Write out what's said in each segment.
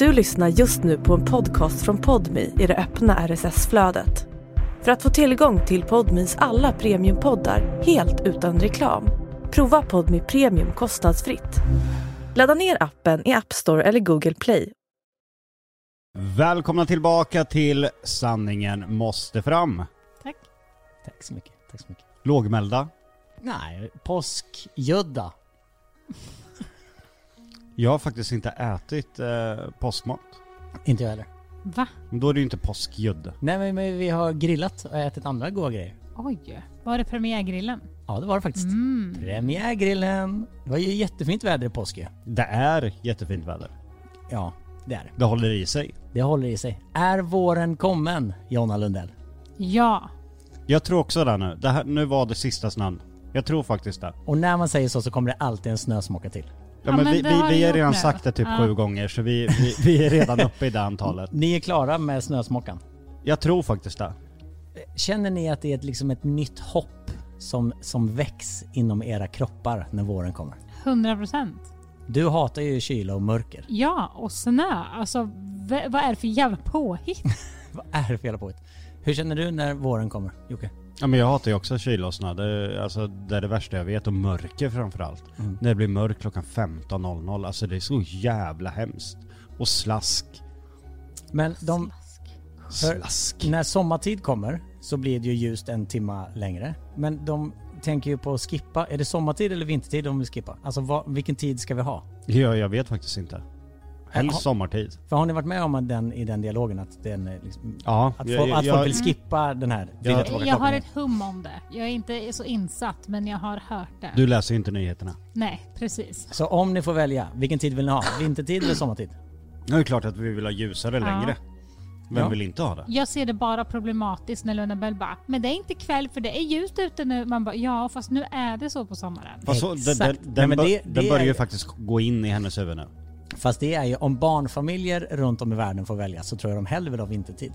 Du lyssnar just nu på en podcast från Podmi i det öppna RSS-flödet. För att få tillgång till Podmis alla premiumpoddar helt utan reklam, prova Podmi Premium kostnadsfritt. Ladda ner appen i App Store eller Google Play. Välkomna tillbaka till Sanningen måste fram. Tack. Tack så mycket. Tack så mycket. Lågmälda. Nej, påskgödda. Jag har faktiskt inte ätit eh, påskmat. Inte jag heller. Va? Men då är det ju inte påskgödde. Nej men, men vi har grillat och ätit andra goda grejer. Oj. Var det premiärgrillen? Ja det var det faktiskt. Mm. Premiärgrillen. Det var ju jättefint väder i påsk ju. Det är jättefint väder. Ja, det är det. Det håller i sig. Det håller i sig. Är våren kommen, Jonna Lundell? Ja. Jag tror också det nu. Det här, nu var det sista snön. Jag tror faktiskt det. Och när man säger så så kommer det alltid en snösmocka till. Ja, men men vi, vi, har vi har redan nu. sagt det typ Ja. sju gånger så vi, vi, vi är redan uppe i det antalet. Ni är klara med snösmockan. Jag tror faktiskt det. Känner ni att det är ett, liksom ett nytt hopp som, som väcks inom era kroppar när våren kommer? 100 procent. Du hatar ju kyla och mörker. Ja, och snö. Alltså, vad är det för jävla påhitt? Vad är det för jävla påhitt? Hur känner du när våren kommer, Jocke? Ja men jag hatar ju också kyla och snö. Det är, alltså, det är det värsta jag vet. Och mörker framförallt. Mm. När det blir mörkt klockan 15.00. Alltså det är så jävla hemskt. Och slask. Men de, För- Slask. när sommartid kommer så blir det ju ljust en timma längre. Men de tänker ju på att skippa. Är det sommartid eller vintertid de vill skippa? Alltså vad, vilken tid ska vi ha? Ja, jag vet faktiskt inte. Helst Ja. sommartid. För har ni varit med om den, i den dialogen att, den, är liksom, Ja. att, jag- få, att jag- folk vill skippa den här Ja. vilja tillbaka Jag har ett hum om det. Jag är inte så insatt, men jag har hört det. Du läser ju inte nyheterna. Nej, precis. Så om ni får välja, vilken tid vill ni ha? Vintertid eller sommartid? Det är klart att vi vill ha ljusare Ja. längre. Vem Ja. vill inte ha det? Jag ser det bara problematiskt när Luna Bell bara Men det är inte kväll för det är ljust ute nu. Man bara ja, fast nu är det så på sommaren. Fast så, den, den, den, Nej, men bör- det- den det börjar är- ju faktiskt gå in i hennes huvud nu. Fast det är ju, om barnfamiljer runt om i världen får välja så tror jag de hellre vill ha vintertid.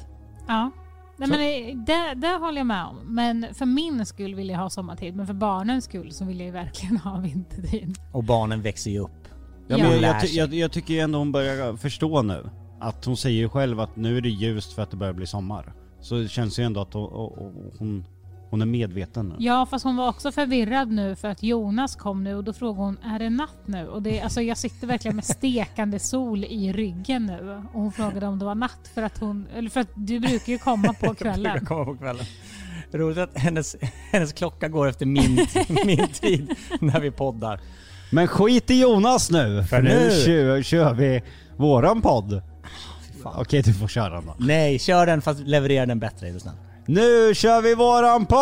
Ja. Nej, Så- men det, det håller jag med om. Men för min skull vill jag ha sommartid. Men för barnens skull så vill jag ju verkligen ha vintertid. Och barnen växer ju upp. Ja, men jag, jag, ty- jag, jag tycker ju ändå hon börjar förstå nu. Att hon säger ju själv att nu är det ljust för att det börjar bli sommar. Så det känns ju ändå att hon, hon, hon är medveten nu. Ja, fast hon var också förvirrad nu för att Jonas kom nu och då frågade hon är det natt nu? Och det, alltså, jag sitter verkligen med stekande sol i ryggen nu och hon frågade om det var natt för att hon, eller för att du brukar ju komma på Jag kvällen. kommer på kvällen. Roligt att hennes, hennes klocka går efter min, min tid när vi poddar. Men skit i Jonas nu! För nu nu- kör, kör vi våran podd. fan. Okej, du får köra den då. Nej, kör den fast leverera den bättre är du snäll. Nu kör vi våran podd!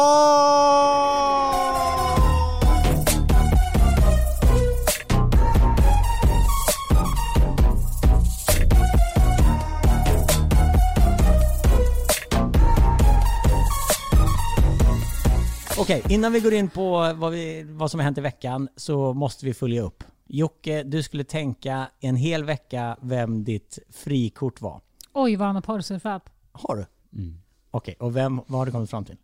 Okej, innan vi går in på vad, vi, vad som har hänt i veckan så måste vi följa upp. Jocke, du skulle tänka en hel vecka vem ditt frikort var. Oj, vad han har porrsurfat. Har du? Mm. Okej, och vem, vad har du kommit fram till?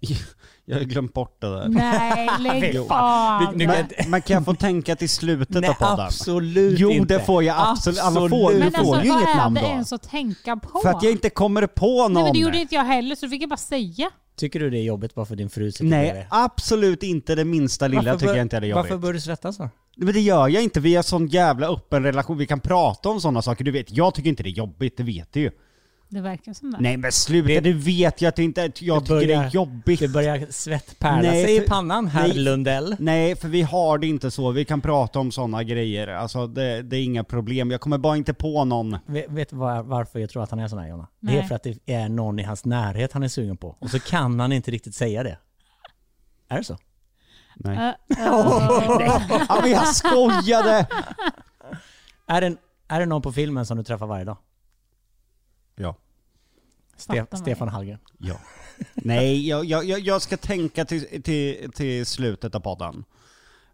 Jag har glömt bort det där. Nej, lägg av. Men, men kan jag få tänka till slutet Nej, av podden? absolut Jo, inte. det får jag absolut. Alla får, du Men får alltså ju vad inget är namn det då. ens att tänka på? För att jag inte kommer på någon. Nej men det gjorde inte jag heller så fick jag bara säga. Tycker du det är jobbigt bara för din fru sitter Nej, bredvid? absolut inte det minsta lilla Varför tycker jag inte är det jobbigt. Varför bör du svettas då? Men det gör jag inte, vi har sån jävla öppen relation, vi kan prata om sådana saker, du vet, jag tycker inte det är jobbigt, det vet du ju. Det verkar som det. Nej men sluta, Det- du vet ju att det inte, jag Det tycker det börjar- är jobbigt. Det börjar svettpärla Nej, sig i pannan, herr nej. Lundell. Nej, för vi har det inte så, vi kan prata om sådana grejer, alltså det, det är inga problem, jag kommer bara inte på någon. Vet, vet du var, varför jag tror att han är sån här Jonna? Det är Nej. för att det är någon i hans närhet han är sugen på. Och så kan han inte riktigt säga det. Är det så? Nej. Äh, äh, Ja men jag skojade! Är det, är det någon på filmen som du träffar varje dag? Ja. Ste, Fattar mig. Stefan Hallgren. Ja. Nej, jag, jag, jag- ska tänka till, till, till slutet av podden.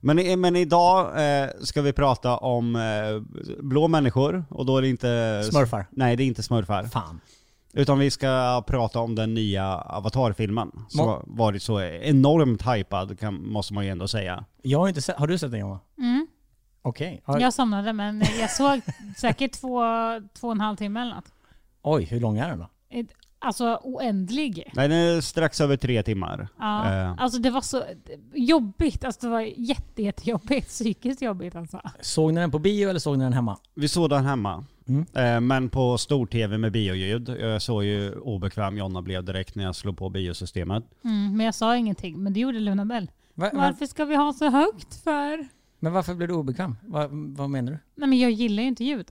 Men, i- men idag eh, ska vi prata om eh, blå människor, och då är det inte... Smurfar. Nej, det är inte smurfar. Fan. Utan vi ska prata om den nya Avatar-filmen, som Må- har varit så enormt hypad, kan, måste man ju ändå säga. Jag har inte sett, har du sett den Jonna? mm. Okej. Ja. Jag somnade men jag såg säkert två, två och en halv timme eller något. Oj, hur lång är den då? Ett- Alltså oändlig. Nej, den är strax över tre timmar. Ja, Eh. alltså det var så jobbigt. Alltså det var jätte, jättejobbigt. Psykiskt jobbigt alltså. Såg ni den på bio eller såg ni den hemma? Vi såg den hemma. Mm. Eh, men på stor-tv med bioljud. Jag såg ju obekväm Jonna blev direkt när jag slog på biosystemet. Mm, men jag sa ingenting. Men det gjorde Luna Bell. Va, va, Varför ska vi ha så högt för? men varför blev du obekväm? Va, vad menar du? Nej men jag gillar ju inte ljud.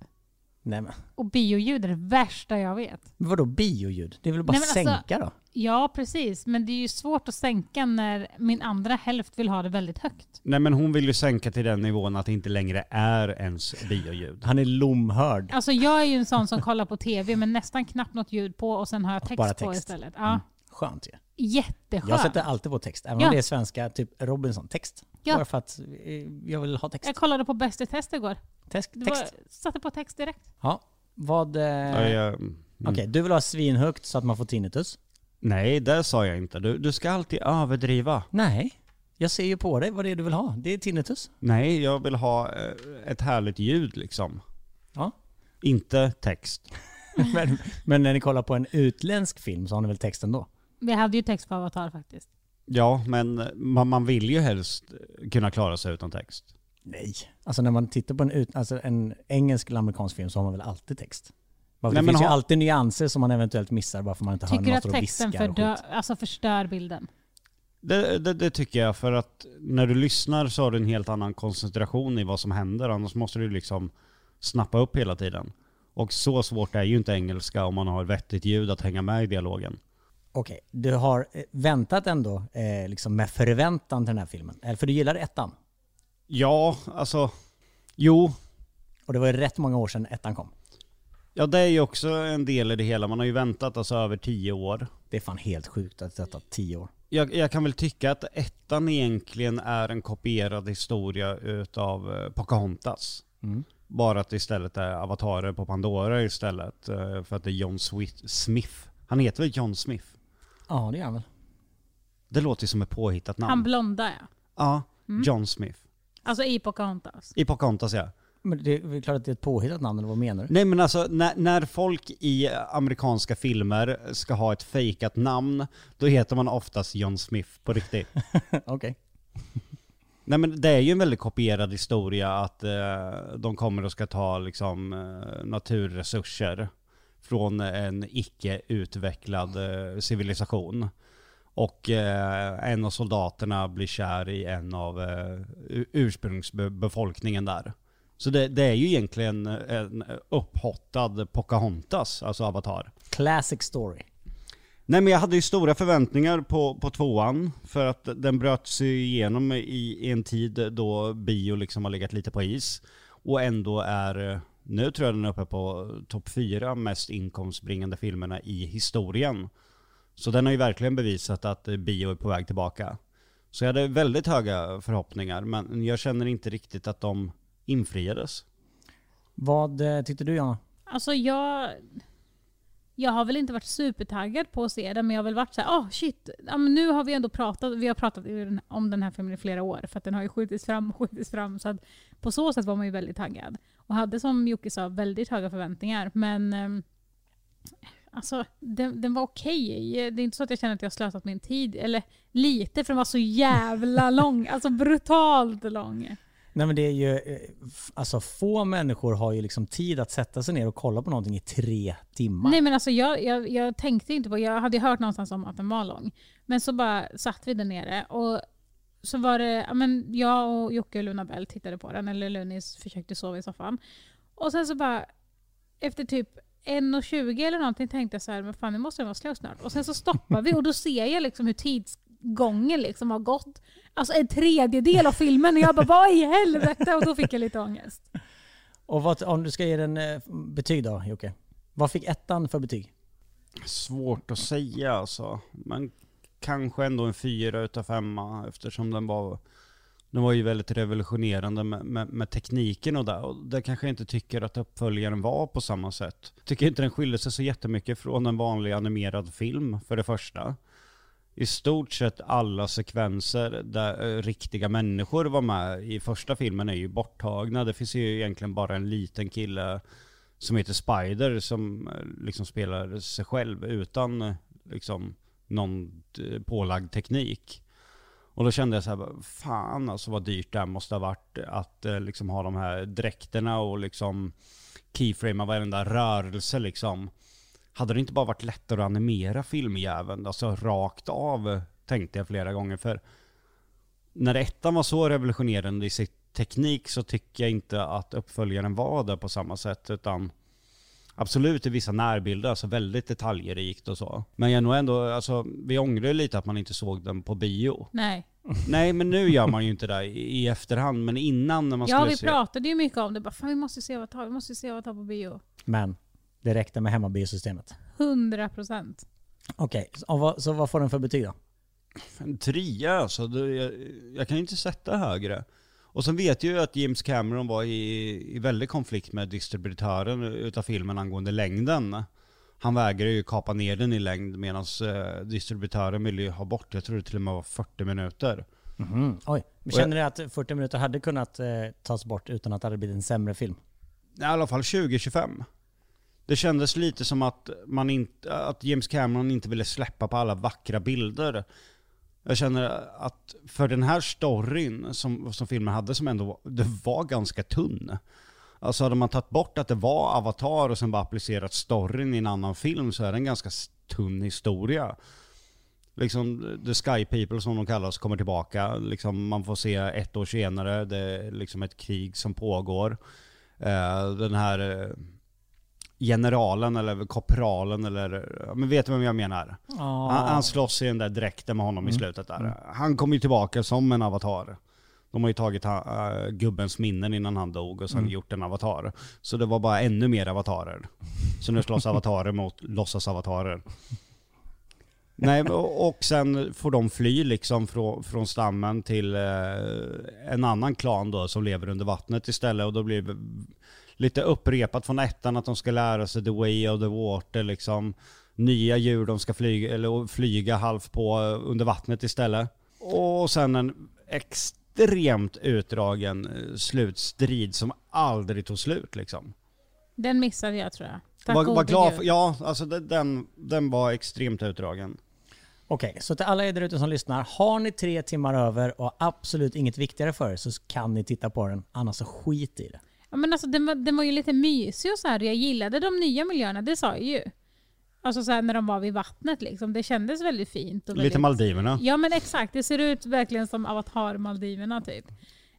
Nej men, Och bioljud är det värsta jag vet. men vadå bioljud? Det är väl bara Nej, alltså- sänka då? Ja precis, men det är ju svårt att sänka när min andra hälft vill ha det väldigt högt. Nej men hon vill ju sänka till den nivån att det inte längre är ens bioljud. Han är lomhörd. Alltså jag är ju en sån som kollar på TV men nästan knappt något ljud på och sen har jag text, bara på text. istället. Ja, Mm. Skönt ju. Jätteskönt. Jag sätter alltid på text, även Ja. om det är svenska, typ Robinson-text. Ja. Bara för att eh, jag vill ha text. Jag kollade på Bäst i test igår. Text. Text. var, satte på text direkt. Ja. Vad... Eh, Ja, jag, mm. Okej, du vill ha svinhögt så att man får tinnitus? Nej, det sa jag inte. Du, du ska alltid överdriva. Nej. Jag ser ju på dig vad det är du vill ha. Det är tinnitus. Nej, jag vill ha eh, ett härligt ljud liksom. Ja. Inte text. men, men när ni kollar på en utländsk film så har ni väl texten då? Vi hade ju text på Avatar faktiskt. Ja, men man, man vill ju helst kunna klara sig utan text. Nej. Alltså när man tittar på en, ut, alltså en engelsk eller amerikansk film så har man väl alltid text? Bara, Nej, det men finns ju ha- alltid nyanser som man eventuellt missar bara för man inte hör Tycker du att står och texten viskar och fördö- skit. alltså förstör bilden? Det, det, det tycker jag, för att när du lyssnar så har du en helt annan koncentration i vad som händer, annars måste du liksom snappa upp hela tiden. Och så svårt är ju inte engelska om man har vettigt ljud att hänga med i dialogen. Okej, du har eh, väntat ändå eh, liksom med förväntan till den här filmen. Eller för du gillar ettan. Ja, alltså... Jo, Och det var ju rätt många år sedan ettan kom. ja det är ju också en del i det hela. Man har ju väntat alltså över tio år. Det är fan helt sjukt att detta tio år. Jag, jag kan väl tycka att ettan egentligen är en kopierad historia utav eh, Pocahontas. Mm. Bara att det istället är avatarer på Pandora istället. eh, För att det är John Smith. Han heter väl John Smith? Ja, det gör han väl. Det låter ju som ett påhittat namn. Han blonda ja. ja, Mm. John Smith. Alltså i Pocahontas. I Pocahontas ja. Men det är väl klart att det är ett påhittat namn, eller vad menar du? Nej men alltså när, när folk i amerikanska filmer ska ha ett fejkat namn, då heter man oftast John Smith på riktigt. Okej. Nej men det är ju en väldigt kopierad historia att eh, de kommer och ska ta liksom eh, naturresurser från en icke utvecklad eh, civilisation. Och eh, en av soldaterna blir kär i en av eh, ursprungsbefolkningen där. Så det, det är ju egentligen en upphottad Pocahontas, alltså Avatar. Classic story. Nej men jag hade ju stora förväntningar på, på tvåan, för att den bröt sig igenom i, i en tid då bio liksom har legat lite på is. Och ändå är, nu tror jag den är uppe på topp fyra mest inkomstbringande filmerna i historien. Så den har ju verkligen bevisat att bio är på väg tillbaka. Så jag hade väldigt höga förhoppningar, men jag känner inte riktigt att de infriades. Vad eh, tyckte du Jonna? Alltså jag... Jag har väl inte varit supertaggad på att se den men jag har väl varit så här, oh shit, ja, men nu har vi ändå pratat, vi har pratat om den här filmen i flera år för att den har ju skjutits fram och skjutits fram så att på så sätt var man ju väldigt taggad. Och hade som Jocke sa väldigt höga förväntningar men ehm, Alltså den, den var okej. Det är inte så att jag känner att jag slösat min tid. Eller lite för den var så jävla lång. Alltså brutalt lång. Nej men det är ju, eh, alltså få människor har ju liksom tid att sätta sig ner och kolla på någonting i tre timmar. Nej men alltså jag, jag, jag tänkte inte på, jag hade ju hört någonstans om att den var lång. Men så bara satt vi där nere och så var det, ja, men jag och Jocke och Luna Bell tittade på den, eller Lunis försökte sova i soffan. Och sen så bara, efter typ 1.20 eller någonting tänkte jag så här, men fan nu måste den vara slut snart. Och sen så stoppar vi och då ser jag liksom hur tidsgången liksom har gått. Alltså en tredjedel av filmen och jag bara vad i helvete? Och då fick jag lite ångest. Och vad, om du ska ge den eh, betyg då Jocke? Vad fick ettan för betyg? Svårt att säga alltså. Men kanske ändå en fyra utav femma eftersom den var den var ju väldigt revolutionerande med, med, med tekniken och det. Och det kanske jag inte tycker att uppföljaren var på samma sätt. Tycker inte den skiljer sig så jättemycket från en vanlig animerad film för det första. i stort sett alla sekvenser där eh, riktiga människor var med i första filmen är ju borttagna. Det finns ju egentligen bara en liten kille som heter Spider som eh, liksom spelar sig själv utan eh, liksom någon eh, pålagd teknik. Och då kände jag så här, fan alltså vad dyrt det här måste ha varit att eh, liksom ha de här dräkterna och liksom keyframea varenda rörelse liksom. Hade det inte bara varit lättare att animera filmjäveln, alltså rakt av, tänkte jag flera gånger. För när ettan var så revolutionerande i sin teknik så tycker jag inte att uppföljaren var det på samma sätt, utan Absolut i vissa närbilder, alltså väldigt detaljrikt och så. Men jag nog ändå, alltså vi ångrar ju lite att man inte såg den på bio. Nej. Nej men nu gör man ju inte det i, efterhand, men innan när man Ja, skulle vi se... pratade ju mycket om det. Bara, fan, vi måste se Avatar, vi måste se Avatar på bio. Men det räckte med hemmabiosystemet. 100 procent. Okej, så, vad- så vad får den för betyg då? En trea alltså, jag, jag kan inte sätta högre. Och sen vet jag ju att James Cameron var i, i väldig konflikt med distributören utav filmen angående längden. Han vägrade ju kapa ner den i längd medan eh, distributören ville ju ha bort, jag tror det till och med var 40 minuter. Mhm, Oj, men känner du att 40 minuter hade kunnat eh, tas bort utan att det hade blivit en sämre film? I alla fall 2025. Det kändes lite som att, man inte, att James Cameron inte ville släppa på alla vackra bilder. Jag känner att för den här storyn som, som filmen hade som ändå var, det var ganska tunn. Alltså hade man tagit bort att det var Avatar och sen bara applicerat storyn i en annan film så är det en ganska tunn historia. Liksom The Sky People som de kallas kommer tillbaka. Liksom, man får se ett år senare, det är liksom ett krig som pågår. Eh, den här eh, generalen eller korpralen eller, men vet du vem jag menar? Ja. Han, han slåss i den där dräkten med honom i slutet där. Han kom ju tillbaka som en avatar. De har ju tagit ha, äh, gubbens minnen innan han dog och sen gjort en avatar. Så det var bara ännu mer avatarer. Så nu slåss avatarer mot låtsasavatarer. Nej, och, sen får de fly liksom från, från stammen till eh, en annan klan då som lever under vattnet istället och då blir lite upprepat från ettan att de ska lära sig the way of the water liksom. Nya djur de ska flyga, eller flyga halvt på eh, under vattnet istället. Och sen en extremt utdragen eh, slutstrid som aldrig tog slut liksom. Den missade jag tror jag. Tack Var, var glad för, ja alltså den- den, den var extremt utdragen. Okej, så till alla er där ute som lyssnar, har ni tre timmar över och absolut inget viktigare för er så kan ni titta på den, annars så skit i det. Ja, men alltså, den, var, den var ju lite mysig och så här. Jag gillade de nya miljöerna, det sa jag ju. Alltså så här, när de var vid vattnet liksom. Det kändes väldigt fint. Och Lite väldigt... Maldiverna. Ja men exakt, det ser ut verkligen som Avatar-Maldiverna typ.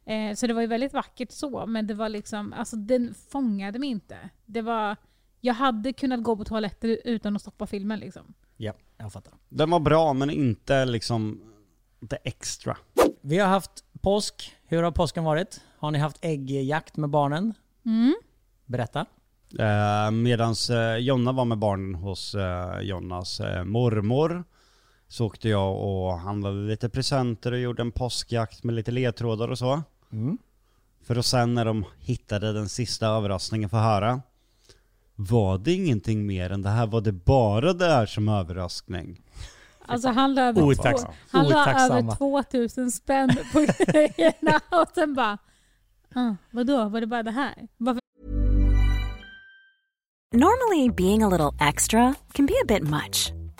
Eh, så det var ju väldigt vackert så, men det var liksom, alltså den fångade mig inte. Det var, jag hade kunnat gå på toaletten utan att stoppa filmen liksom. Ja, jag fattar. Den var bra men inte liksom the extra. Vi har haft påsk. Hur har påsken varit? Har ni haft äggjakt med barnen? Mm. Berätta. Eh, medans eh, Jonna var med barnen hos eh, Jonnas eh, mormor så åkte jag och handlade lite presenter och gjorde en påskjakt med lite ledtrådar och så. Mm. För att sen när de hittade den sista överraskningen få höra Var det ingenting mer än det här? Var det bara det här som överraskning? Alltså han la över, två, han la över 2000 spänn på grejerna och sen bara, ah, vadå, var det bara det här? Varför Normally, being a little extra can be a bit much,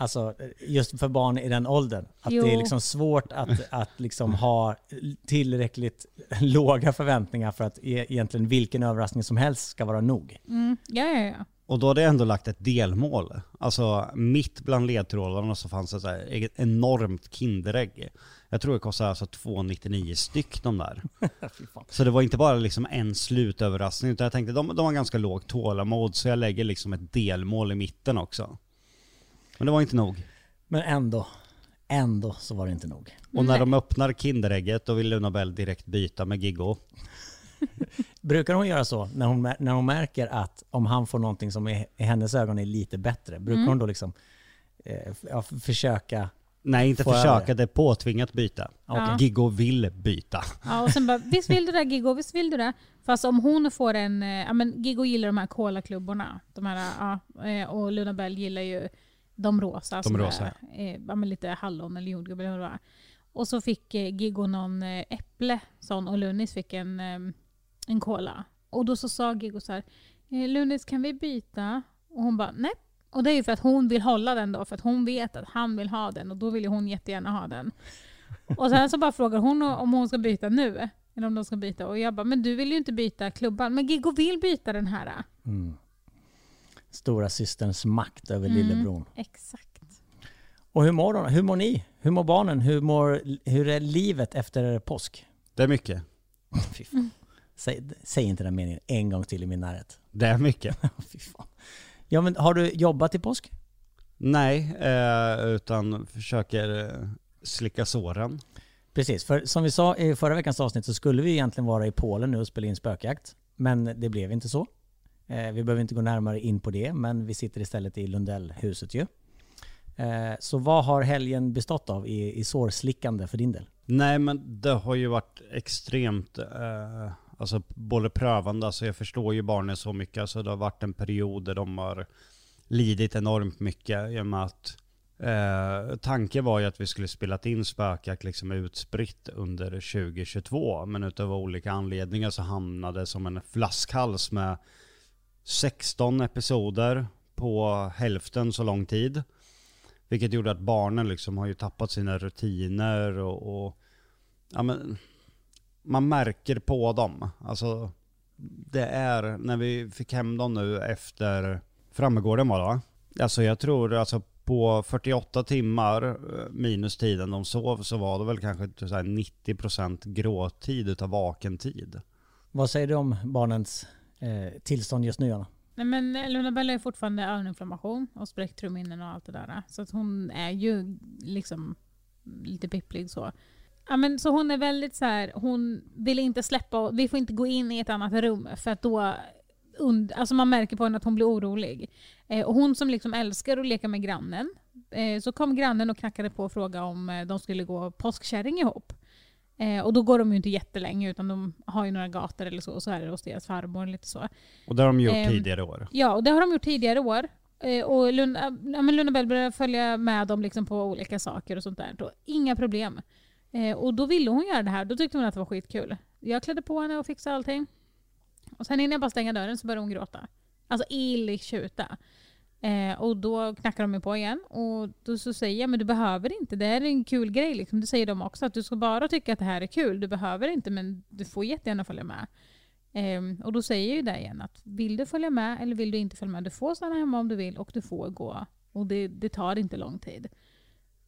Alltså just för barn i den åldern. Att Jo. det är liksom svårt att, att liksom ha tillräckligt låga förväntningar för att e- egentligen vilken överraskning som helst ska vara nog. Mm. Ja, ja, ja. Och då hade jag ändå lagt ett delmål. Alltså mitt bland ledtrådarna så fanns det så här ett enormt Kinderägg. Jag tror det kostade alltså 2,99 styck de där. Så det var inte bara liksom en slutöverraskning utan jag tänkte de, de har ganska lågt tålamod så jag lägger liksom ett delmål i mitten också. Men det var inte nog. Men ändå, ändå så var det inte nog. Och när de öppnar Kinderägget då vill Luna Bell direkt byta med Giggo. Brukar hon göra så när hon, när hon märker att om han får någonting som i, i hennes ögon är lite bättre? Brukar hon då liksom eh, ja, försöka? Nej inte Får jag försöka, det? är påtvingat byta. Ja. Giggo vill byta. Ja, och sen bara, visst vill du det Giggo, visst vill du det? Fast om hon får en, eh, ja men Giggo gillar de här kolaklubborna. De här, ja, eh, och Luna Bell gillar ju de rosa. som rosa. Är, eh, ja men lite hallon eller jordgubbe eller vad. Och så fick eh, Giggo någon eh, äpple sån och Lunis fick en, eh, en cola. Och då så sa Giggo så här, eh, Lunis kan vi byta? Och hon bara, nej. Och det är ju för att hon vill hålla den då, för att hon vet att han vill ha den och då vill ju hon jättegärna ha den. Och sen så bara frågar hon om hon ska byta nu. Eller om de ska byta. Och jag bara, men du vill ju inte byta klubban. Men Giggo vill byta den här. Mm, stora systerns makt över Mm. lillebror. Exakt. Och hur mår, de, hur mår ni? Hur mår barnen? Hur, mår, hur är livet efter påsk? Det är mycket. Fy fan. Säg, säg inte den meningen en gång till i min närhet. Det är mycket. Fy fan. Ja men har du jobbat i påsk? Nej, eh, utan försöker eh, slicka såren. Precis, för som vi sa i förra veckans avsnitt så skulle vi egentligen vara i Polen nu och spela in spökjakt. Men det blev inte så. Eh, vi behöver inte gå närmare in på det, men vi sitter istället i Lundellhuset ju. Eh, så vad har helgen bestått av i, i sårslickande för din del? Nej men det har ju varit extremt, eh, alltså både prövande, alltså jag förstår ju barnen så mycket, alltså det har varit en period där de har lidit enormt mycket i och med att eh, tanken var ju att vi skulle spela in spökjakt liksom utspritt under 2022, men utav olika anledningar så hamnade det som en flaskhals med 16 episoder på hälften så lång tid. Vilket gjorde att barnen liksom har ju tappat sina rutiner och, och ja men man märker på dem. Alltså det är, när vi fick hem dem nu efter Frammegården var det va? Alltså jag tror alltså på 48 timmar eh, minus tiden de sov så var det väl kanske 90% gråtid utav vaken tid. Vad säger du om barnens eh, tillstånd just nu Anna. Nej, men eh, Luna Bella har fortfarande öroninflammation och spräckt trumhinnorna och allt det där. Så att hon är ju liksom lite pipplig så. Ja, men, så hon är väldigt så här, hon vill inte släppa, vi får inte gå in i ett annat rum för att då und, alltså man märker på henne att hon blir orolig. Eh, och hon som liksom älskar att leka med grannen, eh, så kom grannen och knackade på och frågade om eh, de skulle gå påskkärring ihop. Eh, och då går de ju inte jättelänge utan de har ju några gator eller så och så är det hos deras farmor lite så. Och det har de gjort Ehm, tidigare år. Ja, och det har de gjort tidigare år. Eh, och Lunda, ja, men Lunda Bell började följa med dem liksom på olika saker och sånt där. Och inga problem. Eh, och då ville hon göra det här. Då tyckte hon att det var skitkul. Jag klädde på henne och fixade allting. Och sen innan jag bara stänga dörren så började hon gråta. Alltså illigt tjuta. Eh, och då knackar de mig på igen. Och då så säger jag, men du behöver inte. Det är en kul grej. Liksom. Det säger de också. Att du ska bara tycka att det här är kul. Du behöver inte, men du får jättegärna följa med. Eh, och då säger jag ju det igen att vill du följa med eller vill du inte följa med? Du får stanna hemma om du vill och du får gå. Och det, det tar inte lång tid.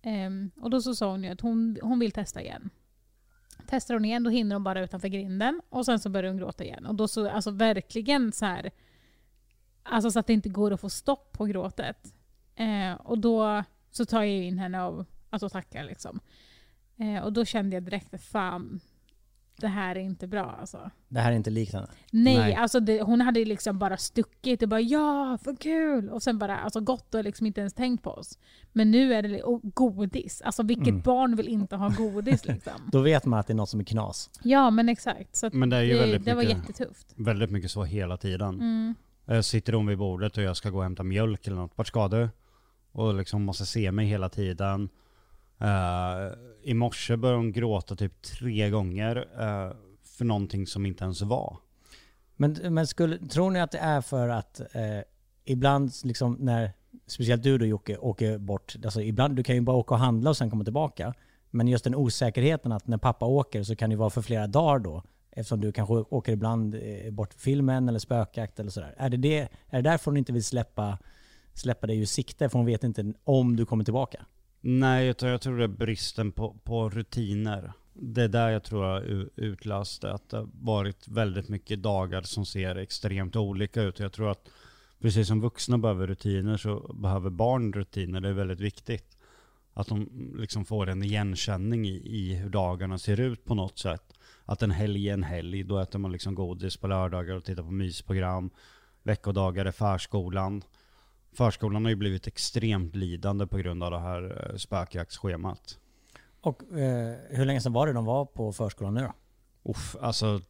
Eh, och då så sa hon ju att hon, hon vill testa igen. Testar hon igen då hinner hon bara utanför grinden och sen så börjar hon gråta igen. Och då så, alltså verkligen så här, alltså så att det inte går att få stopp på gråtet. Eh, och då så tar jag in henne och alltså tackar liksom. Eh, och då kände jag direkt att fan, det här är inte bra alltså. Det här är inte likt henne. Nej, Nej. alltså det, hon hade ju liksom bara stuckit och bara ja, för kul! Och sen bara alltså, gått och liksom inte ens tänkt på oss. Men nu är det och godis. Alltså vilket Mm. barn vill inte ha godis liksom? Då vet man att det är något som är knas. ja men exakt. Så Men det är ju det, väldigt det var mycket- jättetufft. Väldigt mycket så hela tiden. Mm. Eh, sitter hon vid bordet och jag ska gå och hämta mjölk eller något. Vart ska du? Och liksom måste se mig hela tiden. Uh, I morse började hon gråta typ tre gånger uh, för någonting som inte ens var. Men, men skulle, tror ni att det är för att uh, ibland, liksom när, speciellt du då Jocke, åker bort, alltså ibland, du kan ju bara åka och handla och sen komma tillbaka. Men just den osäkerheten att när pappa åker så kan det vara för flera dagar då. Eftersom du kanske åker ibland eh, bort för filmen eller spökjakt eller sådär. Är det, det, är det därför hon inte vill släppa, släppa dig ur sikte? För hon vet inte om du kommer tillbaka. Nej, utan jag tror det är bristen på, på rutiner. Det är där jag tror jag utlöste. Att det har varit väldigt mycket dagar som ser extremt olika ut. Jag tror att precis som vuxna behöver rutiner så behöver barn rutiner. Det är väldigt viktigt. Att de liksom får en igenkänning i, i hur dagarna ser ut på något sätt. Att en helg är en helg. Då äter man liksom godis på lördagar och tittar på mysprogram. Veckodagar är förskolan. Förskolan har ju blivit extremt lidande på grund av det här eh, spökjaktsschemat. Och eh, hur länge sedan var det de var på förskolan nu då? Uff, alltså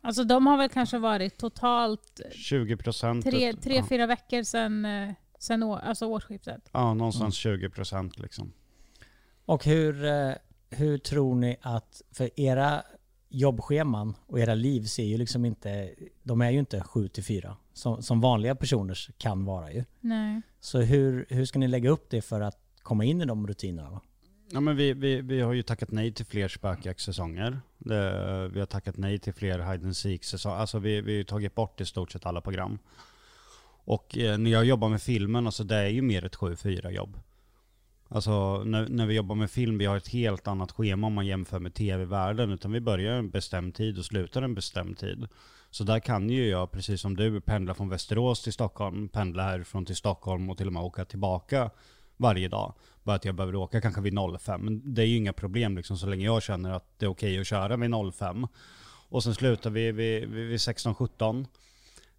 Alltså de har väl kanske varit totalt 20 procent. tre, tre ja. fyra veckor sedan, eh, sedan år, alltså årsskiftet. ja, någonstans 20 procent liksom. Och hur, eh, hur tror ni att, för era jobbscheman och era liv ser ju liksom inte, de är ju inte 7 till 4 som, som vanliga personers kan vara ju. Nej. Så hur, hur ska ni lägga upp det för att komma in i de rutinerna? Ja, men vi, vi, vi har ju tackat nej till fler spökjaktssäsonger. Det- Vi har tackat nej till fler hide and seek säsonger. Alltså vi, vi har tagit bort i stort sett alla program. Och eh, när jag jobbar med filmen, alltså det är ju mer ett 7-4 jobb. Alltså när, när vi jobbar med film, vi har ett helt annat schema om man jämför med tv-världen. Utan vi börjar en bestämd tid och slutar en bestämd tid. Så där kan ju jag, precis som du, pendla från Västerås till Stockholm, pendla härifrån till Stockholm och till och med åka tillbaka varje dag. Bara att jag behöver åka kanske vid 05. Men det är ju inga problem liksom så länge jag känner att det är okej att köra vid 05. Och sen slutar vi vid, vid, vid 16-17.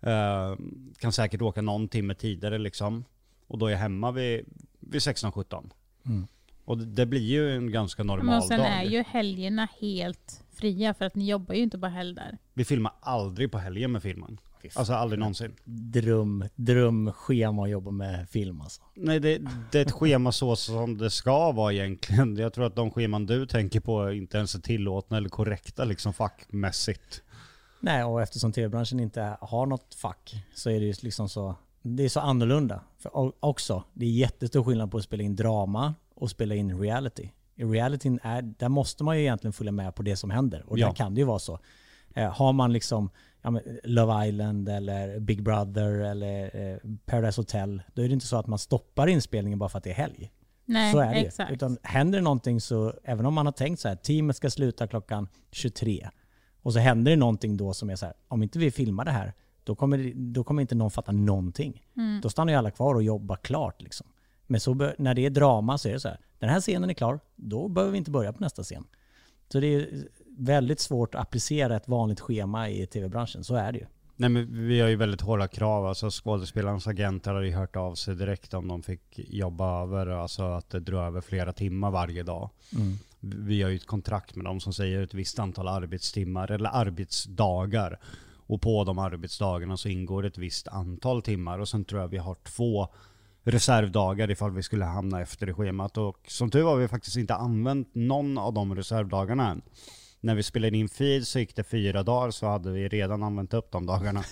Uh, eh, kan säkert åka någon timme tidigare liksom. Och då är jag hemma vid, vid 16-17. Mm. Och det, blir ju en ganska normal Men och sen dag. är ju helgerna helt fria för att ni jobbar ju inte på helgdagar. Vi filmar aldrig på helgen med filmen. Alltså aldrig någonsin. Dröm, drömschema att jobba med film alltså. Nej, det, det är ett schema så som det ska vara egentligen. Jag tror att de scheman du tänker på inte ens är tillåtna eller korrekta liksom fackmässigt. Nej, och eftersom tv-branschen inte har något fack så är det ju liksom så, det är så annorlunda. För också, det är jättestor skillnad på att spela in drama och spela in reality. I realityn är, där måste man ju egentligen följa med på det som händer. Och Ja. där kan det ju vara så. Eh, har man liksom ja, men Love Island eller Big Brother eller eh, Paradise Hotel, då är det inte så att man stoppar inspelningen bara för att det är helg. Nej, så är det ju. exakt. Utan händer det någonting så, även om man har tänkt så här, teamet ska sluta klockan 23. Och så händer det någonting då som är så här, om inte vi filmar det här, då kommer, då kommer inte någon fatta någonting. Mm. Då stannar ju alla kvar och jobbar klart liksom. Men så bör, när det är drama så är det så här, den här scenen är klar, då behöver vi inte börja på nästa scen. Så det är väldigt svårt att applicera ett vanligt schema i tv-branschen, så är det ju. Nej men vi har ju väldigt hårda krav. Alltså skådespelarnas agenter har ju hört av sig direkt om de fick jobba över. Alltså att det drar över flera timmar varje dag. Vi har ju ett kontrakt med dem som säger ett visst antal arbetstimmar eller arbetsdagar. Och på de arbetsdagarna så ingår ett visst antal timmar. Och sen tror jag vi har två reservdagar ifall vi skulle hamna efter i schemat. Och som tur var har vi faktiskt inte använt någon av de reservdagarna än. När vi spelade in feed så gick det fyra dagar så hade vi redan använt upp de dagarna.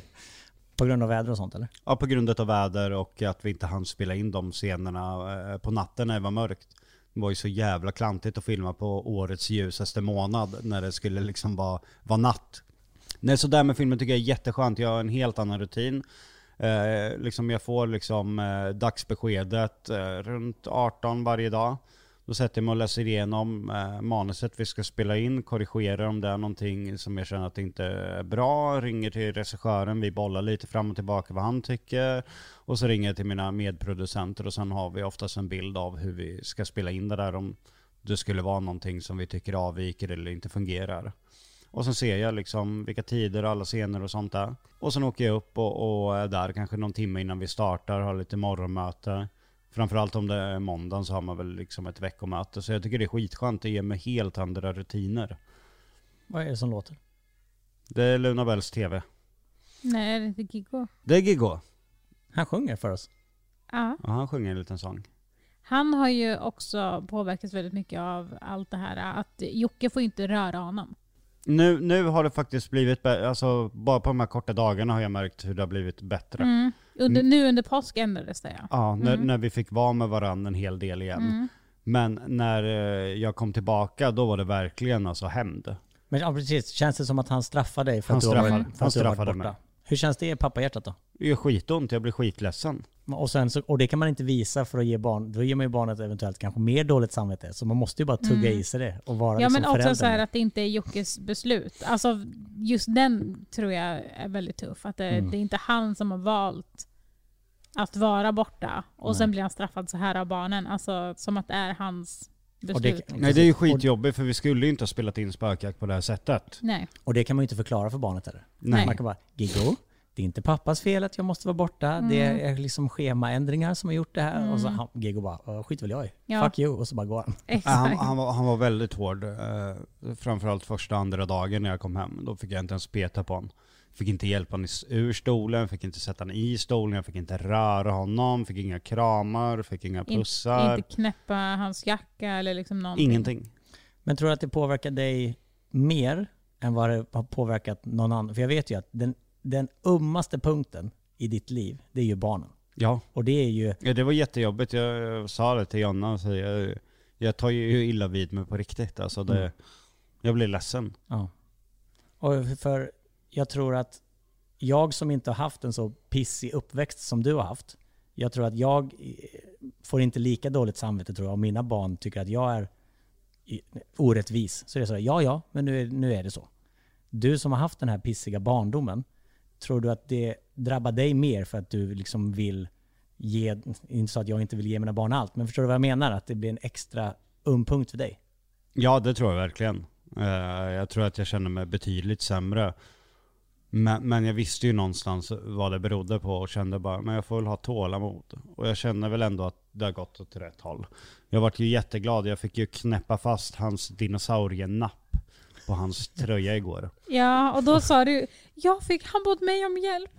På grund av väder och sånt eller? Ja, på grund av väder och att vi inte hann spela in de scenerna eh, på natten när det var mörkt. Det var ju så jävla klantigt att filma på årets ljusaste månad när det skulle liksom vara, vara natt. Nej, så där med filmen tycker jag är jätteskönt. Jag har en helt annan rutin. Eh, liksom jag får liksom eh, dagsbeskedet eh, runt 18 varje dag. Då sätter jag mig och läser igenom eh, manuset vi ska spela in, korrigerar om det är någonting som jag känner att det inte är bra, ringer till regissören, vi bollar lite fram och tillbaka vad han tycker. Och så ringer jag till mina medproducenter och sen har vi oftast en bild av hur vi ska spela in det där om det skulle vara någonting som vi tycker avviker eller inte fungerar. Och sen ser jag liksom vilka tider och alla scener och sånt där. Och sen åker jag upp och, och är där kanske någon timme innan vi startar, har lite morgonmöte. Framförallt om det är måndagen så har man väl liksom ett veckomöte. Så jag tycker det är skitskönt, det ger mig helt andra rutiner. Vad är det som låter? Det är Luna Bells TV. Nej, är det inte Giggo? Det är Giggo. Han sjunger för oss. Ja. Ja, han sjunger en liten sång. Han har ju också påverkats väldigt mycket av allt det här att Jocke får inte röra honom. Nu, nu har det faktiskt blivit bättre, alltså bara på de här korta dagarna har jag märkt hur det har blivit bättre. Mm. Under, nu under påsk ändrades det ja. Ja, när, Mm. när vi fick vara med varandra en hel del igen. Mm. Men när eh, jag kom tillbaka, då var det verkligen alltså hämnd. Men ja, precis. Känns det som att han straffar dig för Han att du har varit, straffar- för han att du har varit straffade borta? mig. Hur känns det i pappahjärtat då? Det gör skitont, jag blir skitledsen. Och, sen så, och det kan man inte visa för att ge barn, då ger man ju barnet eventuellt kanske mer dåligt samvete. Så man måste ju bara tugga Mm. i sig det och vara Ja liksom men också förälder. så här att det inte är Jockes beslut. Alltså just den tror jag är väldigt tuff. Att det, Mm. det är inte han som har valt att vara borta och Nej. sen blir han straffad så här av barnen. Alltså som att det är hans beslut. Nej det är ju skitjobbigt för vi skulle ju inte ha spelat in spökjakt på det här sättet. Nej. Och det kan man ju inte förklara för barnet heller. Nej. Man kan bara, Giggo, det är inte pappas fel att jag måste vara borta. Det Mm. är liksom schemaändringar som har gjort det här. Och så Mm. han, Giggo bara, "Äh, skit väl jag i. Ja. Fuck you. Och så bara går han. Han, han, var, han var väldigt hård. Eh, framförallt första andra dagen när jag kom hem. Då fick jag inte ens peta på honom. Fick inte hjälpa honom ur stolen, fick inte sätta honom i stolen, jag fick inte röra honom, fick inga kramar, fick inga In- pussar. Inte knäppa hans jacka eller liksom någonting. Ingenting. Men tror du att det påverkar dig mer än vad det har påverkat någon annan? För jag vet ju att den, den ummaste punkten i ditt liv, det är ju barnen. Ja. Och det är ju, ja, det var jättejobbigt. Jag, jag sa det till Jonna, så jag, jag tar ju illa vid mig på riktigt. Alltså det, Mm. Jag blir ledsen. ja. Och för jag tror att jag som inte har haft en så pissig uppväxt som du har haft, jag tror att jag eh, får inte lika dåligt samvete tror jag om mina barn tycker att jag är orättvis. Så det är så, ja ja, men nu är, nu är det så. Du som har haft den här pissiga barndomen, tror du att det drabbar dig mer för att du liksom vill ge, inte så att jag inte vill ge mina barn allt, men förstår du vad jag menar? Att det blir en extra um punkt för dig. Ja, det tror jag verkligen. Eh, jag tror att jag känner mig betydligt sämre. Men, men jag visste ju någonstans vad det berodde på och kände bara, men jag får väl ha tålamod. Och jag känner väl ändå att det har gått åt rätt håll. Jag vart ju jätteglad, jag fick ju knäppa fast hans dinosaurienapp på hans tröja igår. Ja, och då sa du, jag fick, han bad mig om hjälp.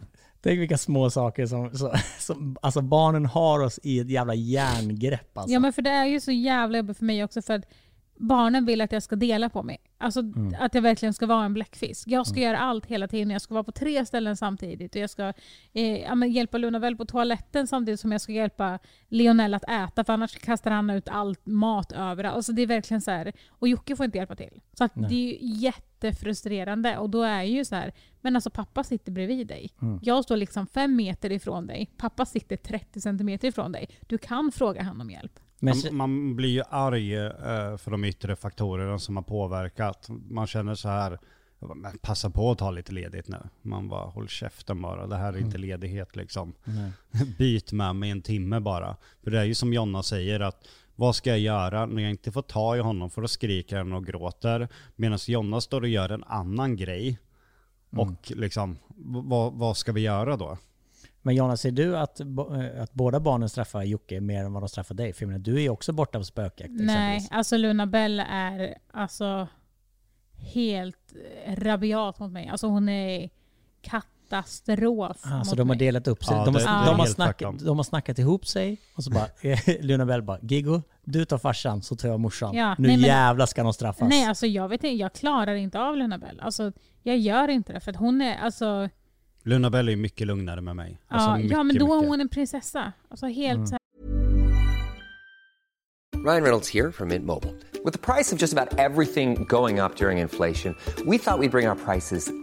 Tänk vilka små saker som, som, som alltså barnen har oss i ett jävla järngrepp alltså. Ja men för det är ju så jävla jobbigt för mig också för att barnen vill att jag ska dela på mig. Alltså Mm. att jag verkligen ska vara en bläckfisk. Jag ska göra allt hela tiden. Jag ska vara på tre ställen samtidigt. Och jag ska eh, ja, hjälpa Luna väl på toaletten samtidigt som jag ska hjälpa Lionel att äta. För annars kastar han ut allt mat överallt. Alltså det är verkligen så här. Och Jocke får inte hjälpa till. Så det är ju jättefrustrerande. Och då är ju så här, men alltså pappa sitter bredvid dig. Mm. Jag står liksom fem meter ifrån dig. Pappa sitter 30 centimeter ifrån dig. Du kan fråga han om hjälp. Men, Man, man blir ju arg eh, för de yttre faktorerna som har påverkat. Man känner så här, passa på att ta lite ledigt nu. Man bara, håll käften bara. Det här är inte ledighet liksom. nej. Byt med mig en timme bara. För det är ju som Jonna säger att vad ska jag göra när jag inte får ta i honom för då skriker han och gråter. Medan Jonna står och gör en annan grej. Och liksom, vad, vad ska vi göra då? Men Jonas, ser du att, eh, att båda barnen straffar Jocke mer än vad de straffar dig? För menar, du är ju också borta på spökjakt Nej, exempelvis. alltså Luna Bell är alltså helt rabiat mot mig. Alltså hon är katastrof Ah, mot så de har mig. delat upp sig. Ja, de, har, det- de, har snackat, de har snackat ihop sig och så bara, Luna Bell bara, Giggo, du tar farsan så tar jag morsan. Ja, nu nej, men- jävlar ska de straffas. Nej, alltså jag vet inte, jag klarar inte av Luna Bell. Alltså jag gör inte det för att hon är alltså... Luna Bell är mycket lugnare med mig. Alltså, ja, ja, mycket, men då är hon en prinsessa. Alltså helt Mm. så här, Ryan Reynolds here from Mint Mobile. With the price of just about everything going up during inflation, we thought we'd bring our prices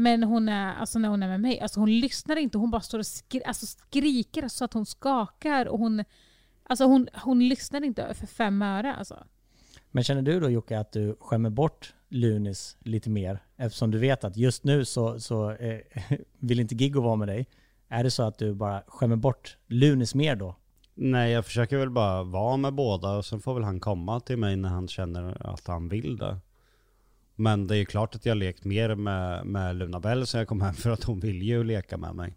Men hon är, alltså när hon är med mig, alltså hon lyssnar inte. Hon bara står och skri alltså skriker så att hon skakar. Och hon, alltså hon, hon lyssnar inte för fem öre. Alltså. Men känner du då Jocke att du skämmer bort Lunis lite mer? Eftersom du vet att just nu så, så eh, vill inte Giggo vara med dig. Är det så att du bara skämmer bort Lunis mer då? Nej, jag försöker väl bara vara med båda och sen får väl han komma till mig när han känner att han vill det. Men det är ju klart att jag har lekt mer med, med Luna Bell sen jag kom hem för att hon vill ju leka med mig.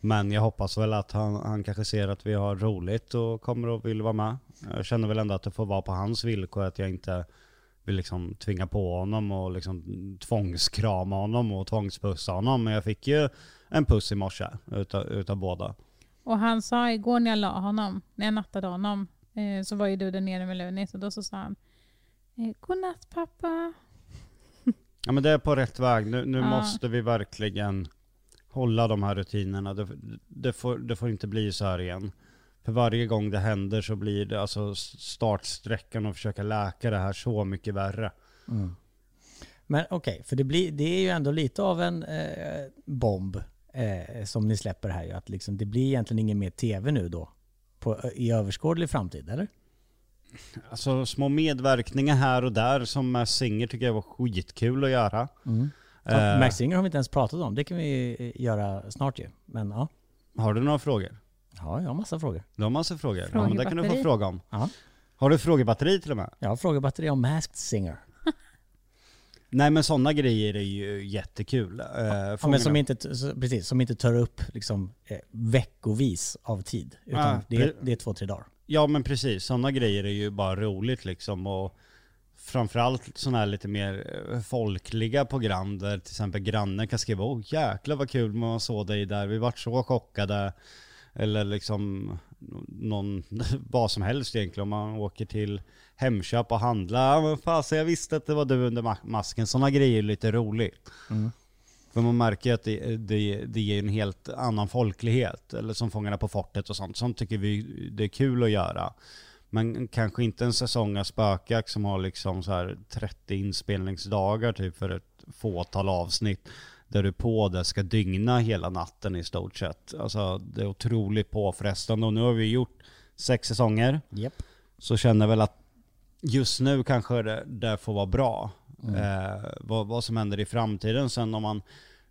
Men jag hoppas väl att han, han kanske ser att vi har roligt och kommer att vill vara med. Jag känner väl ändå att det får vara på hans villkor, att jag inte vill liksom tvinga på honom och liksom tvångskrama honom och tvångspussa honom. Men jag fick ju en puss i morse utav, utav båda. Och han sa igår när jag la honom, när jag nattade honom, eh, så var ju du där nere med Lunis och då så sa han eh, Godnatt pappa. Ja men det är på rätt väg. Nu, nu Ja. måste vi verkligen hålla de här rutinerna. Det, det, får, det får inte bli så här igen. För varje gång det händer så blir det alltså startsträckan och försöka läka det här så mycket värre. Men okej, för det, blir, det är ju ändå lite av en eh, bomb eh, som ni släpper här ju. Att liksom, det blir egentligen ingen mer tv nu då på, i överskådlig framtid, eller? Alltså små medverkningar här och där som med Singer tycker jag var skitkul att göra. Ja, Eh, Max Singer har vi inte ens pratat om. Det kan vi eh, göra snart ju. Men ja, Har du några frågor? ja jag har massa frågor. Du har massa frågor? Ja, men det kan du få fråga om. Ja. Har du frågebatteri till och med? Jag har frågebatteri om Masked Singer. Nej men sådana grejer är ju jättekul. Eh, Ja, men som inte, precis, som inte tar upp liksom, eh, veckovis av tid. Utan Ja, det, är, det är två, tre dagar. Ja men precis, sådana grejer är ju bara roligt liksom och framförallt sådana här lite mer eh, folkliga program där till exempel grannen kan skriva Åh jäklar vad kul man såg dig där, vi vart så chockade. Eller liksom någon, vad som helst egentligen om man åker till Hemköp och handlar. Ja, men fasen jag visste att det var du under masken. Sådana grejer är lite roligt. Mm. För man märker ju att det, det, det ger en helt annan folklighet. Eller som Fångarna på fortet och sånt. Sånt tycker vi det är kul att göra. Men kanske inte en säsong av Spökjakt som har liksom så här 30 inspelningsdagar typ för ett fåtal avsnitt. Där du på det ska dygna hela natten i stort sett. Alltså det är otroligt påfrestande. Och nu har vi gjort sex säsonger. Japp. Så känner jag väl att just nu kanske det, det får vara bra. Eh, vad, vad som händer i framtiden sen om man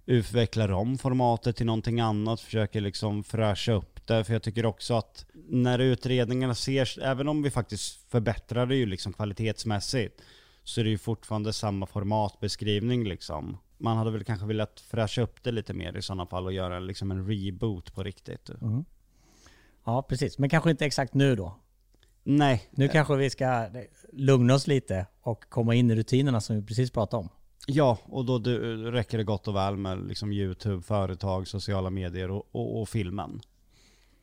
utvecklar om formatet till någonting annat, försöker liksom fräscha upp det. För jag tycker också att när utredningarna ser, även om vi faktiskt förbättrar det ju liksom kvalitetsmässigt, så är det ju fortfarande samma formatbeskrivning liksom. Man hade väl kanske velat fräscha upp det lite mer i sådana fall och göra liksom en reboot på riktigt. Ja, precis. Men kanske inte exakt nu då. Nej, Nu kanske vi ska lugna oss lite och komma in i rutinerna som vi precis pratade om. Ja, och då du, räcker det gott och väl med liksom YouTube, företag, sociala medier och, och, och filmen.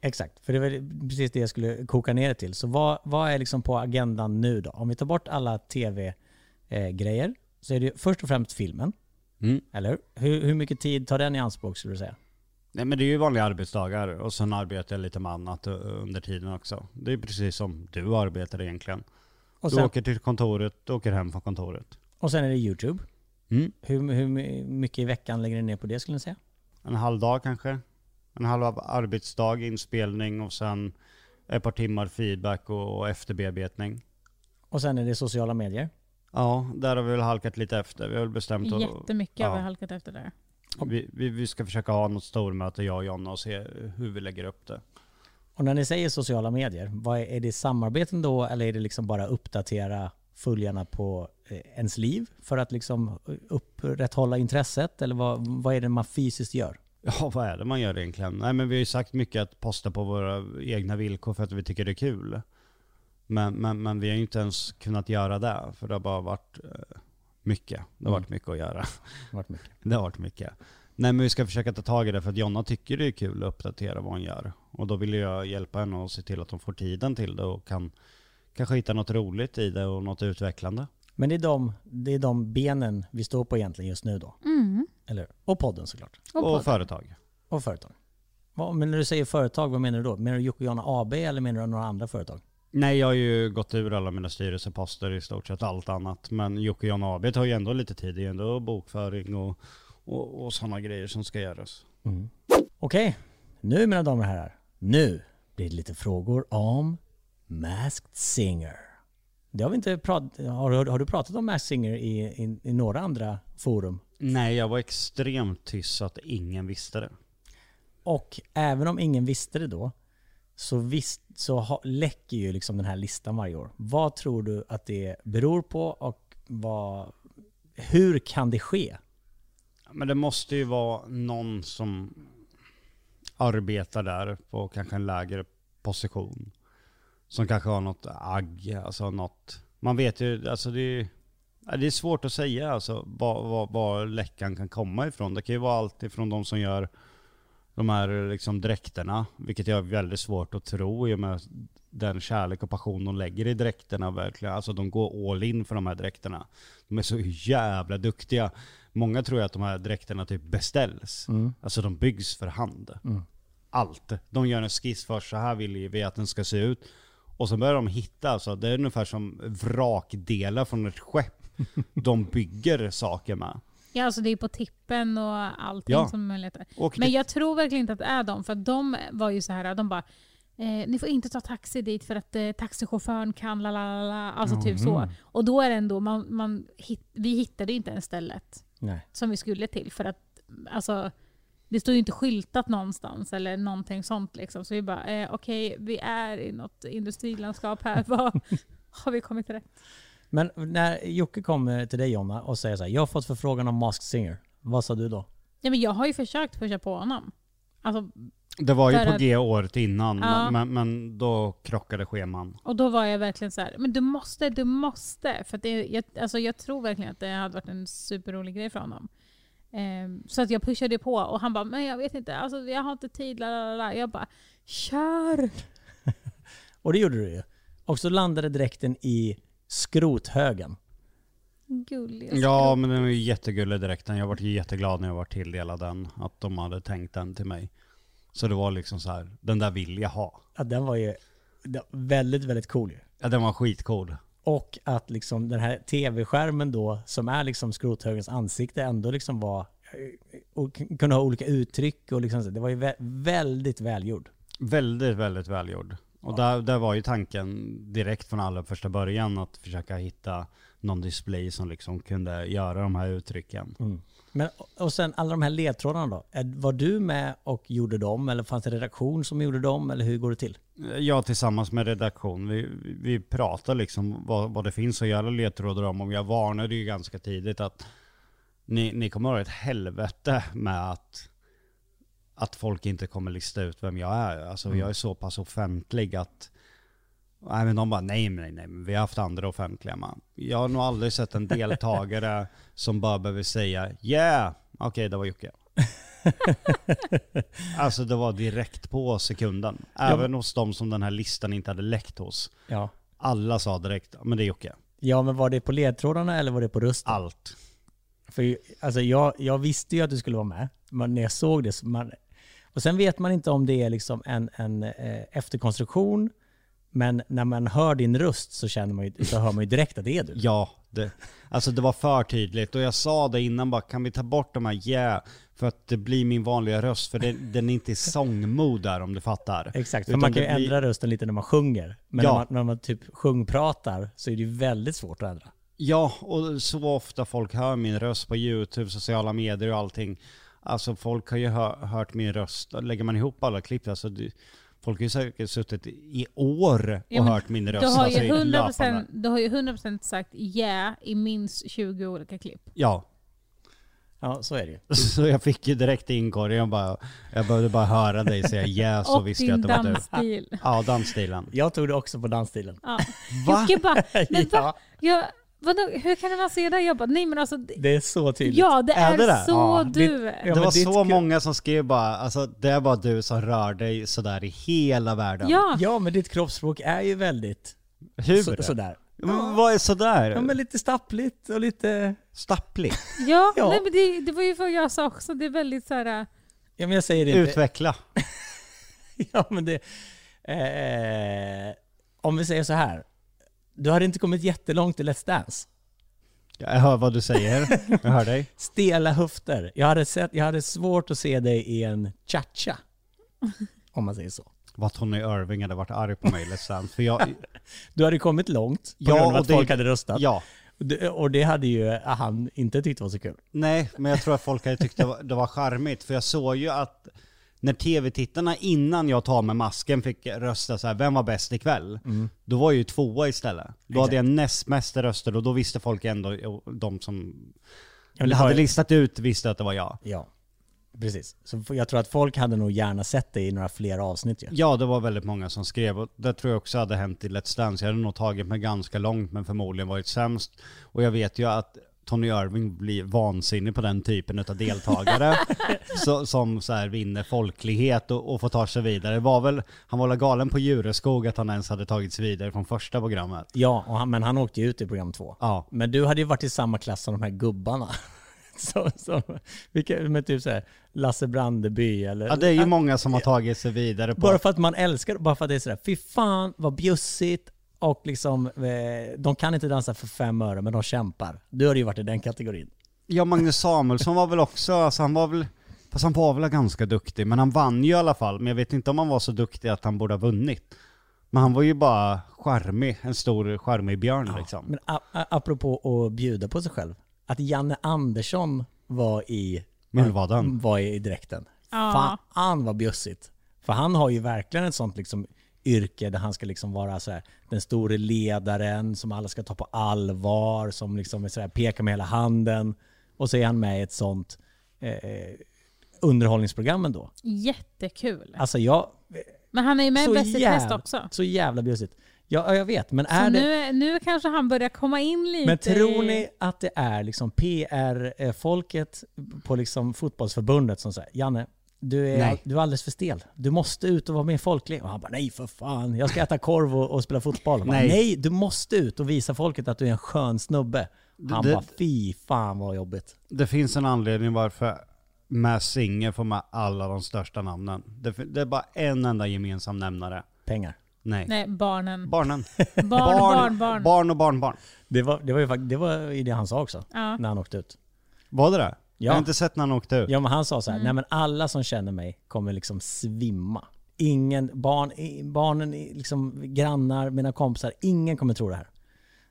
Exakt, för det var precis det jag skulle koka ner det till. Så vad, vad är liksom på agendan nu då? Om vi tar bort alla tv-grejer så är det först och främst filmen. Mm. Eller hur? Hur mycket tid tar den i anspråk skulle du säga? Nej men det är ju vanliga arbetsdagar och sen arbetar jag lite med annat eh, under tiden också. Det är precis som du arbetar egentligen. Och du sen, åker till kontoret, du åker hem från kontoret. och sen är det YouTube. Mm. Hur, hur mycket i veckan lägger ni ner på det skulle ni säga? En halv dag kanske. En halv arbetsdag, inspelning och sen ett par timmar feedback och, och efterbearbetning. Och sen är det sociala medier. Ja, där har vi väl halkat lite efter. Vi har väl bestämt att Jättemycket har vi ja. halkat efter där. Vi, vi, vi ska försöka ha något stormöte jag och Jonna och se hur vi lägger upp det. Och när ni säger sociala medier, vad är, är det samarbeten då eller är det liksom bara uppdatera följarna på eh, ens liv för att liksom upprätthålla intresset? Eller vad, vad är det man fysiskt gör? Ja, vad är det man gör egentligen? Nej men vi har ju sagt mycket att posta på våra egna villkor för att vi tycker det är kul. Men, men, men vi har ju inte ens kunnat göra det, för det har bara varit eh, mycket. Det har varit mycket att göra. Vart mycket. Det har varit mycket. Nej men vi ska försöka ta tag i det för att Jonna tycker det är kul att uppdatera vad hon gör. Och då vill jag hjälpa henne och se till att hon får tiden till det och kan kanske hitta något roligt i det och något utvecklande. Men det är, de, det är de benen vi står på egentligen just nu då. Mm. Eller Och podden såklart. Och, Och, podden. företag. Och företag. Vad- Men när du säger företag, vad menar du då? Menar du Jocke och Jonna AB eller menar du några andra företag? Nej, jag har ju gått ur alla mina styrelseposter i stort sett allt annat. Men Jocke John AB tar ju ändå lite tid. Det är ju ändå bokföring och, och, och sådana grejer som ska göras. Okej, nu mina damer och herrar. Nu blir det lite frågor om Masked Singer. Det har vi inte pratat... Har, har du pratat om Masked Singer i, i, i några andra forum? Nej, jag var extremt tyst så att ingen visste det. Och även om ingen visste det då, så, visst, så ha, läcker ju liksom den här listan varje år. Vad tror du att det beror på och vad, hur kan det ske? Men det måste ju vara någon som arbetar där på kanske en lägre position. Som kanske har något agg, alltså något... Man vet ju, alltså det är, det är svårt att säga alltså var, var, var läckan kan komma ifrån. Det kan ju vara allt ifrån de som gör de här liksom dräkterna, vilket jag har väldigt svårt att tro i och med den kärlek och passion de lägger i dräkterna verkligen. Alltså de går all in för de här dräkterna. De är så jävla duktiga. Många tror ju att de här dräkterna typ beställs. Alltså de byggs för hand. Allt. De gör en skiss för så här vill vi att den ska se ut. Och så börjar de hitta, alltså det är ungefär som vrakdelar från ett skepp. De bygger saker med. Ja, alltså det är på tippen och allting Ja. som möjligheter. Och Men jag tror verkligen inte att det är dem, för de var ju så här, de bara eh, ni får inte ta taxi dit för att eh, taxichauffören kan la la la alltså typ så. Och då är det ändå, man, man, hit, vi hittade inte ens stället Nej. som vi skulle till för att alltså det står ju inte skyltat någonstans eller någonting sånt liksom. Så vi bara, eh, okej vi är i något industrilandskap här, vad har vi kommit rätt? Men när Jocke kommer till dig Jonna och säger så här, jag har fått förfrågan om Masked Singer. Vad sa du då? Ja, men jag har ju försökt pusha på honom. Alltså, Det var ju på att- G året innan, Ja. men, men då krockade scheman. Och då var jag verkligen så här, men du måste, du måste. För att det, jag, alltså jag tror verkligen att det hade varit en superrolig grej för honom. Ehm, så att jag pushade på och han bara, men jag vet inte, alltså jag har inte tid, la, la, la, la. Jag bara, kör! Och det gjorde du ju. Och så landade dräkten i skrothögen. Gullig. Ja, men den var ju jättegullig direkt. Jag var jätteglad när jag var tilldelad den. Att de hade tänkt den till mig. Så det var liksom så här, den där vill jag ha. Ja, den var ju väldigt, väldigt cool ju. Ja, den var skitcool. Och att liksom den här tv-skärmen då, som är liksom skrothögens ansikte, ändå liksom var... Och kunde ha olika uttryck och liksom så. Det var ju vä- väldigt välgjord. Väldigt, väldigt välgjord. Och där, där var ju tanken direkt från allra första början att försöka hitta någon display som liksom kunde göra de här uttrycken. Men, och sen alla de här ledtrådarna då? Var du med och gjorde dem? Eller fanns det redaktion som gjorde dem? Eller hur går det till? Jag tillsammans med redaktion, vi, vi pratar liksom vad, vad det finns att göra ledtrådar om. Och jag varnade ju ganska tidigt att ni, ni kommer att ha ett helvete med att, att folk inte kommer lista ut vem jag är. Alltså jag är så pass offentlig att Nej men de bara nej nej nej, vi har haft andra offentliga man. Jag har nog aldrig sett en deltagare som bara behöver säga yeah, okej det var Jocke. alltså det var direkt på sekunden. Även hos de som den här listan inte hade läckt hos. Ja. Alla sa direkt, men det är Jocke. Ja, men var det på ledtrådarna eller var det på rösten? Allt. För alltså jag, jag visste ju att du skulle vara med, men när jag såg det så man, Och sen vet man inte om det är liksom en, en eh, efterkonstruktion, men när man hör din röst så, känner man ju, så hör man ju direkt att det är du. Ja, det, alltså det var för tydligt. Och jag sa det innan bara, kan vi ta bort de här yeah? För att det blir min vanliga röst, för det, den är inte i sångmod där om du fattar. Exakt, för Utan man kan ju blir- ändra rösten lite när man sjunger. Men Ja. när, man, när man typ sjungpratar så är det ju väldigt svårt att ändra. Ja, och så ofta folk hör min röst på YouTube, sociala medier och allting. Alltså folk har ju hör, hört min röst, lägger man ihop alla klipp, alltså det, folk har ju säkert suttit i år och Ja, hört min röst. Du har, alltså, ju i 100%, löpande. du har ju 100% sagt yeah i minst 20 olika klipp. Ja, Ja, så är det ju. så jag fick ju direkt i inkorgen och bara, jag behövde bara höra dig säga yeah så och visste jag din att det var du. dansstil. Ja, dansstilen. Jag tog det också på dansstilen. Ja. Va? Jocke bara, men va? Ja. Jag, vadå, hur kan man se det? Jag bara, nej men alltså, det- Det är så tydligt. ja det Är är, det det? så Ja, du det- är. Ja, det men var så kul- många som skrev bara, alltså det var du som rör dig sådär i hela världen. Ja, Ja, men ditt kroppsspråk är ju väldigt Hur? så, sådär. Men Vad är sådär? Ja, men lite stappligt och lite... Stapplig? ja, Ja. Nej, men det, det var ju vad jag sa också. Det är väldigt så här. äh, Ja, men jag säger det. Utveckla. Ja, men det... Eh, om vi säger så här. Du hade inte kommit jättelångt i Let's Dance. Jag hör vad du säger. Jag hör dig. Stela höfter. Jag hade, sett, jag hade svårt att se dig i en cha-cha. Om man säger så. Vad Tony Irving hade varit arg på mig Dance. För jag, Du hade kommit långt på Ja, grund av och att det- folk hade röstat. ja. Och det- Och det hade ju han inte tyckt var så kul. Nej, men jag tror att folk hade tyckt det var, det var charmigt. För jag såg ju att när tv-tittarna innan jag tar med masken fick rösta så här, vem var bäst ikväll? Då var jag ju tvåa istället. Då hade jag näst mest röster och då visste folk ändå, de som det hade listat ut visste att det var jag. Ja, precis. Så jag tror att folk hade nog gärna sett dig i några fler avsnitt ju. Ja, det var väldigt många som skrev och det tror jag också hade hänt i Let's Dance. Jag hade nog tagit mig ganska långt men förmodligen varit sämst. Och jag vet ju att Tony Irving blir vansinnig på den typen av deltagare så, som så här vinner folklighet och, och får ta sig vidare. Det var väl, han var väl galen på Djureskog att han ens hade tagit sig vidare från första programmet. Ja, och han, men han åkte ju ut i program två. Ja. Men du hade ju varit i samma klass som de här gubbarna. Så, så, vilka, med typ såhär Lasse Brandeby eller... Ja, det är ju många som har tagit sig vidare på... Bara för att man älskar bara för att det är sådär, fy fan vad bjussigt och liksom, eh, de kan inte dansa för fem öre men de kämpar. Du hade ju varit i den kategorin. Ja, Magnus Samuelsson var väl också, alltså han var väl, fast han var väl ganska duktig, men han vann ju i alla fall. Men jag vet inte om han var så duktig att han borde ha vunnit. Men han var ju bara charmig, en stor charmig björn liksom. Men apropå att bjuda på sig själv, att Janne Andersson var i, Mullvaden. var i dräkten. Ja. Fan vad bjussigt. För han har ju verkligen ett sånt liksom yrke där han ska liksom vara så här, den store ledaren som alla ska ta på allvar, som liksom så här, pekar med hela handen. Och så är han med i ett sånt eh, underhållningsprogram ändå. Jättekul. Alltså jag... Men han är ju med i så Bäst i test också. Så jävla bjussigt. Ja, ja, jag vet, men Så är det... nu, nu kanske han börjar komma in lite Men tror ni att det är liksom PR-folket på liksom fotbollsförbundet som säger Janne, du är, Nej. du är alldeles för stel. Du måste ut och vara mer folklig. Och han bara nej för fan, jag ska äta korv och, och spela fotboll. Nej. Nej. nej, du måste ut och visa folket att du är en skön snubbe. Han Det- bara fy fan vad jobbigt. Det finns en anledning varför Mass Singer får med alla de största namnen. Det, det är bara en enda gemensam nämnare. Pengar. Nej. Nej, barnen. Barnen. Barn, barn, barn. barn och barnbarn. Det var, det var ju fakt- det var ju det han sa också, Ja. när han åkte ut. Var det det? Ja. Jag har inte sett när han åkte ut. Ja men han sa så här, Mm. nej men alla som känner mig kommer liksom svimma. Ingen, barn, barnen, liksom grannar, mina kompisar, ingen kommer tro det här.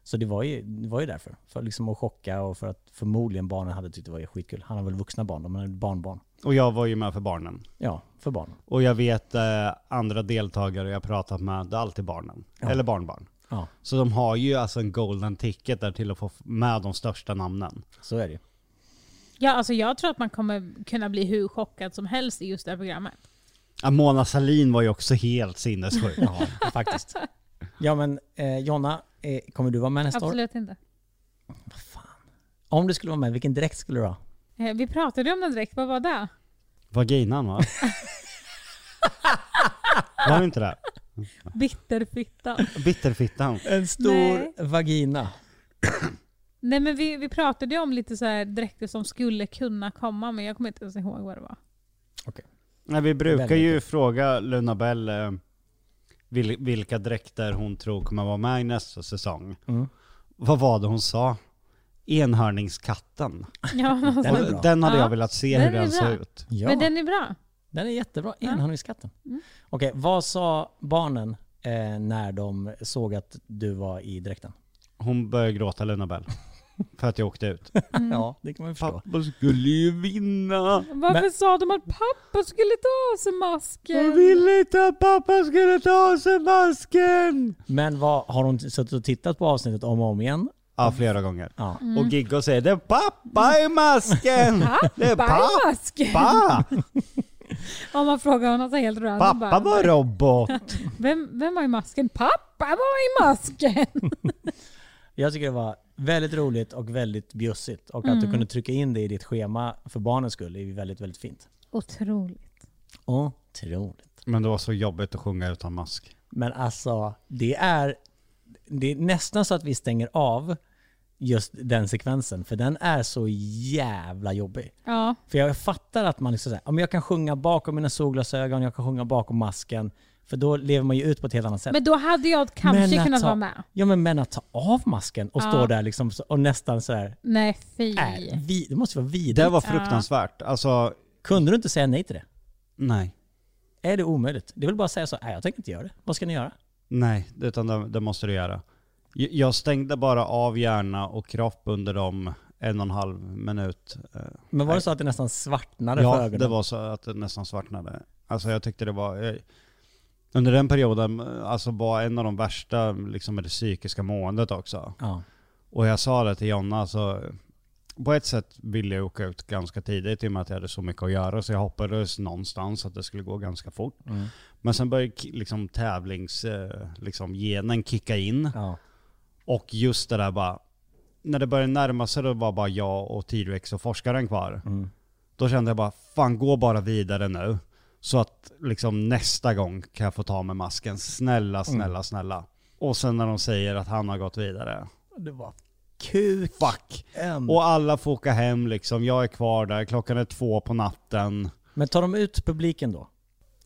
Så det var ju, det var ju därför. För liksom att chocka och för att förmodligen barnen hade tyckt det var skitkul. Han har väl vuxna barn, de har barnbarn. Och jag var ju med för barnen. Ja, för barn. Och jag vet eh, andra deltagare jag pratat med, det är alltid barnen. Ja. Eller barnbarn. Ja, Så de har ju alltså en golden ticket där till att få med de största namnen. så är det ju. Ja, alltså jag tror att man kommer kunna bli hur chockad som helst i just det här programmet. Ja, Mona Salin var ju också helt sinnessjuk. Ja, faktiskt. Ja men eh, Jonna, eh, kommer du vara med nästa år? Absolut inte. Om du skulle vara med, vilken dräkt skulle du ha? Eh, Vi pratade om den direkt, vad var det? Vaginan va? var det inte det? Bitterfitta. Bitterfittan. En stor Nej. vagina. Nej men vi, vi pratade ju om lite så här dräkter som skulle kunna komma, men jag kommer inte ens ihåg vad det var. Nej, vi brukar Väldigt ju fråga Luna Bell eh, vil, vilka dräkter hon tror kommer vara med i nästa säsong. Mm. Vad var det hon sa? Enhörningskatten. Ja, Den är Och bra. den hade Ja, jag velat se den hur är den såg ut. Ja. Men den är bra. Den är jättebra, enhörningskatten. Mm. Okej, vad sa barnen eh, när de såg att du var i dräkten? Hon började gråta Luna Bell. För att jag åkte ut. Ja, det kan man förstå. Pappa skulle ju vinna. Varför Men- sa de att pappa skulle ta av sig masken? Jag ville inte att pappa skulle ta av sig masken. Men vad, har hon suttit och tittat på avsnittet om och om igen? Ja, flera gånger. Ja. Och Giggo säger det är pappa i masken! Det är Pappa i masken! pappa! Om man frågar honom så helt random Pappa bara, var robot! vem, vem var i masken? Pappa var i masken! Jag tycker det var väldigt roligt och väldigt bjussigt. Och att du kunde trycka in det i ditt schema för barnens skull är ju väldigt, väldigt fint. Otroligt. Otroligt. Men det var så jobbigt att sjunga utan mask. Men alltså, det är, det är nästan så att vi stänger av just den sekvensen. För den är så jävla jobbig. Ja, För jag fattar att man liksom säger, om jag kan sjunga bakom mina solglasögon, jag kan sjunga bakom masken. För då lever man ju ut på ett helt annat sätt. Men då hade jag kanske kunnat ta- vara med. Ja men, men att ta av masken och Ja. stå där liksom och nästan så här, Nej, fy. äh, vi, det måste vara vidrigt. Det var fruktansvärt. Alltså, Kunde du inte säga nej till det? nej. Är det omöjligt? Det är väl bara att säga så, nej jag tänker inte göra det. Vad ska ni göra? Nej, utan det, det måste du göra. Jag stängde bara av hjärna och kropp under de en och en halv minut. eh, Men var det så att det nästan svartnade för Ja, ögonen? det var så att det nästan svartnade. Alltså jag tyckte det var... eh, Under den perioden, alltså var en av de värsta liksom med det psykiska måendet också. Ja. Och jag sa det till Jonna, så på ett sätt ville jag åka ut ganska tidigt i och med att jag hade så mycket att göra. Så jag hoppades någonstans att det skulle gå ganska fort. Mm. Men sen började liksom tävlings, eh, liksom kicka in. ja. Och just det där bara, när det började närma sig då var bara jag och T-Rex och forskaren kvar. Mm. Då kände jag bara, fan gå bara vidare nu. Så att liksom nästa gång kan jag få ta med masken. Snälla, snälla, snälla. Och sen när de säger att han har gått vidare. Det var kuk. Fuck! En. Och alla får åka hem liksom. Jag är kvar där, klockan är två på natten. Men tar de ut publiken då?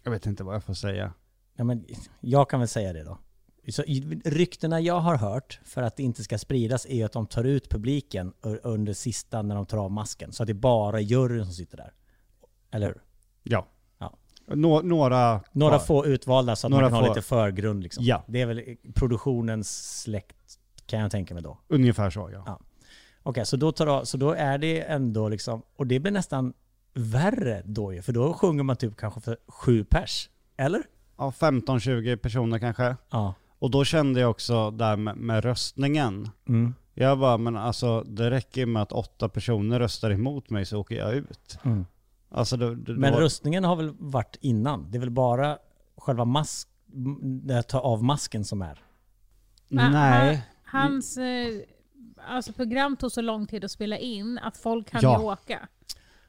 Jag vet inte vad jag får säga. Ja, men jag kan väl säga det då. Så ryktena jag har hört för att det inte ska spridas är att de tar ut publiken under sista när de tar av masken. Så att det är bara juryn som sitter där. Eller hur? Ja. Nå- några Några få utvalda så att Några man kan ha få. lite förgrund liksom. Ja. Det är väl produktionens släkt kan jag tänka mig då. Ungefär så ja. Ja. Okej, så, då tar så då är det ändå liksom, och det blir nästan värre då ju, för då sjunger man typ kanske för sju pers. Eller? Ja, 15-20 personer kanske. Ja. Och då kände jag också där med, med röstningen. Mm. Jag bara, men alltså det räcker med att åtta personer röstar emot mig så åker jag ut. Mm. Alltså det, det, Men då, röstningen har väl varit innan? Det är väl bara själva mask, det att ta av masken som är? Men Nej. han- Hans eh, alltså program tog så lång tid att spela in att folk hann Ja. åka.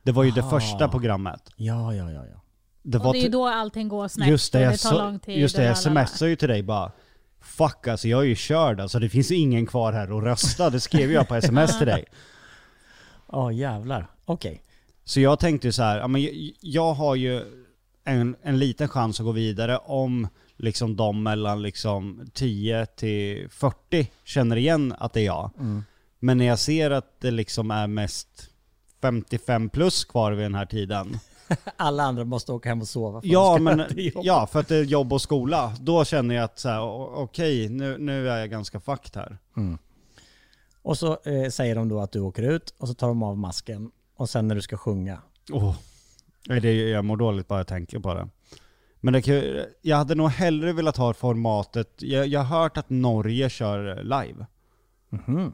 Det var ju det Ah. första programmet. Ja, ja, ja, ja. Det Och var det är ju då allting går snett just det, och jag, det tar så, lång tid. just det, jag smsade ju till dig bara Fuck alltså jag är ju körd alltså, det finns ingen kvar här och rösta. Det skrev jag på sms till dig. Ja, jävlar. Okej. Så jag tänkte så här, ja, men jag, har ju en, en liten chans att gå vidare om liksom de mellan liksom 10 till 40 känner igen att det är jag. Men när jag ser att det liksom är mest 55 plus kvar vid den här tiden. Alla andra måste åka hem och sova. för Ja, men, ja, för att det är jobb och skola. Då känner jag att så här, okej, nu, nu är jag ganska fucked här. Och så eh, säger de då att du åker ut och så tar de av masken. Och sen när du ska sjunga. Oh. Det, jag mår dåligt bara jag tänker på det. Men det jag hade nog hellre velat ha formatet, jag, jag har hört att Norge kör live. Mhm.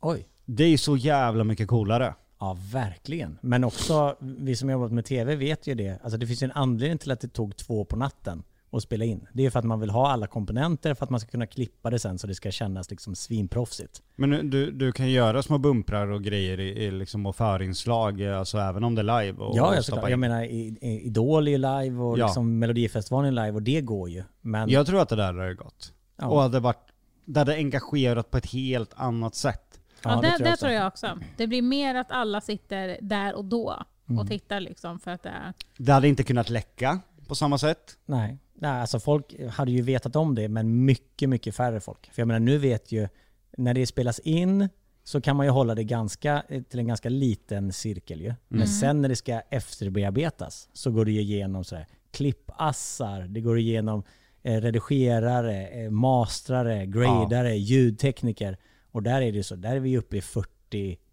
Oj. Det är ju så jävla mycket coolare. Ja, verkligen. Men också, vi som jobbat med TV vet ju det. Alltså det finns ju en anledning till att det tog två på natten att spela in. Det är för att man vill ha alla komponenter för att man ska kunna klippa det sen så det ska kännas liksom svinproffsigt. Men du, du kan göra små bumprar och grejer i, i liksom och förinslag, eh, alltså även om det är live. Och, ja, och jag, menar i, i, Idol är live och Ja. liksom Melodifestivalen är live och det går ju. Men Jag tror att det där hade gått. Ja. Och hade varit, det hade engagerat på ett helt annat sätt. Ja, Ja, det det, tror det jag också. tror jag också. Det blir mer att alla sitter där och då Mm. och tittar liksom för att det är... Det hade inte kunnat läcka på samma sätt. Nej. Nej, alltså folk hade ju vetat om det, men mycket, mycket färre folk. För jag menar, nu vet ju, när det spelas in så kan man ju hålla det ganska, till en ganska liten cirkel ju. Men sen när det ska efterbearbetas så går det ju igenom sådär klippassar, det går igenom eh, redigerare, eh, mastrare, gradare, ljudtekniker. Och där är det så, där är vi uppe i 40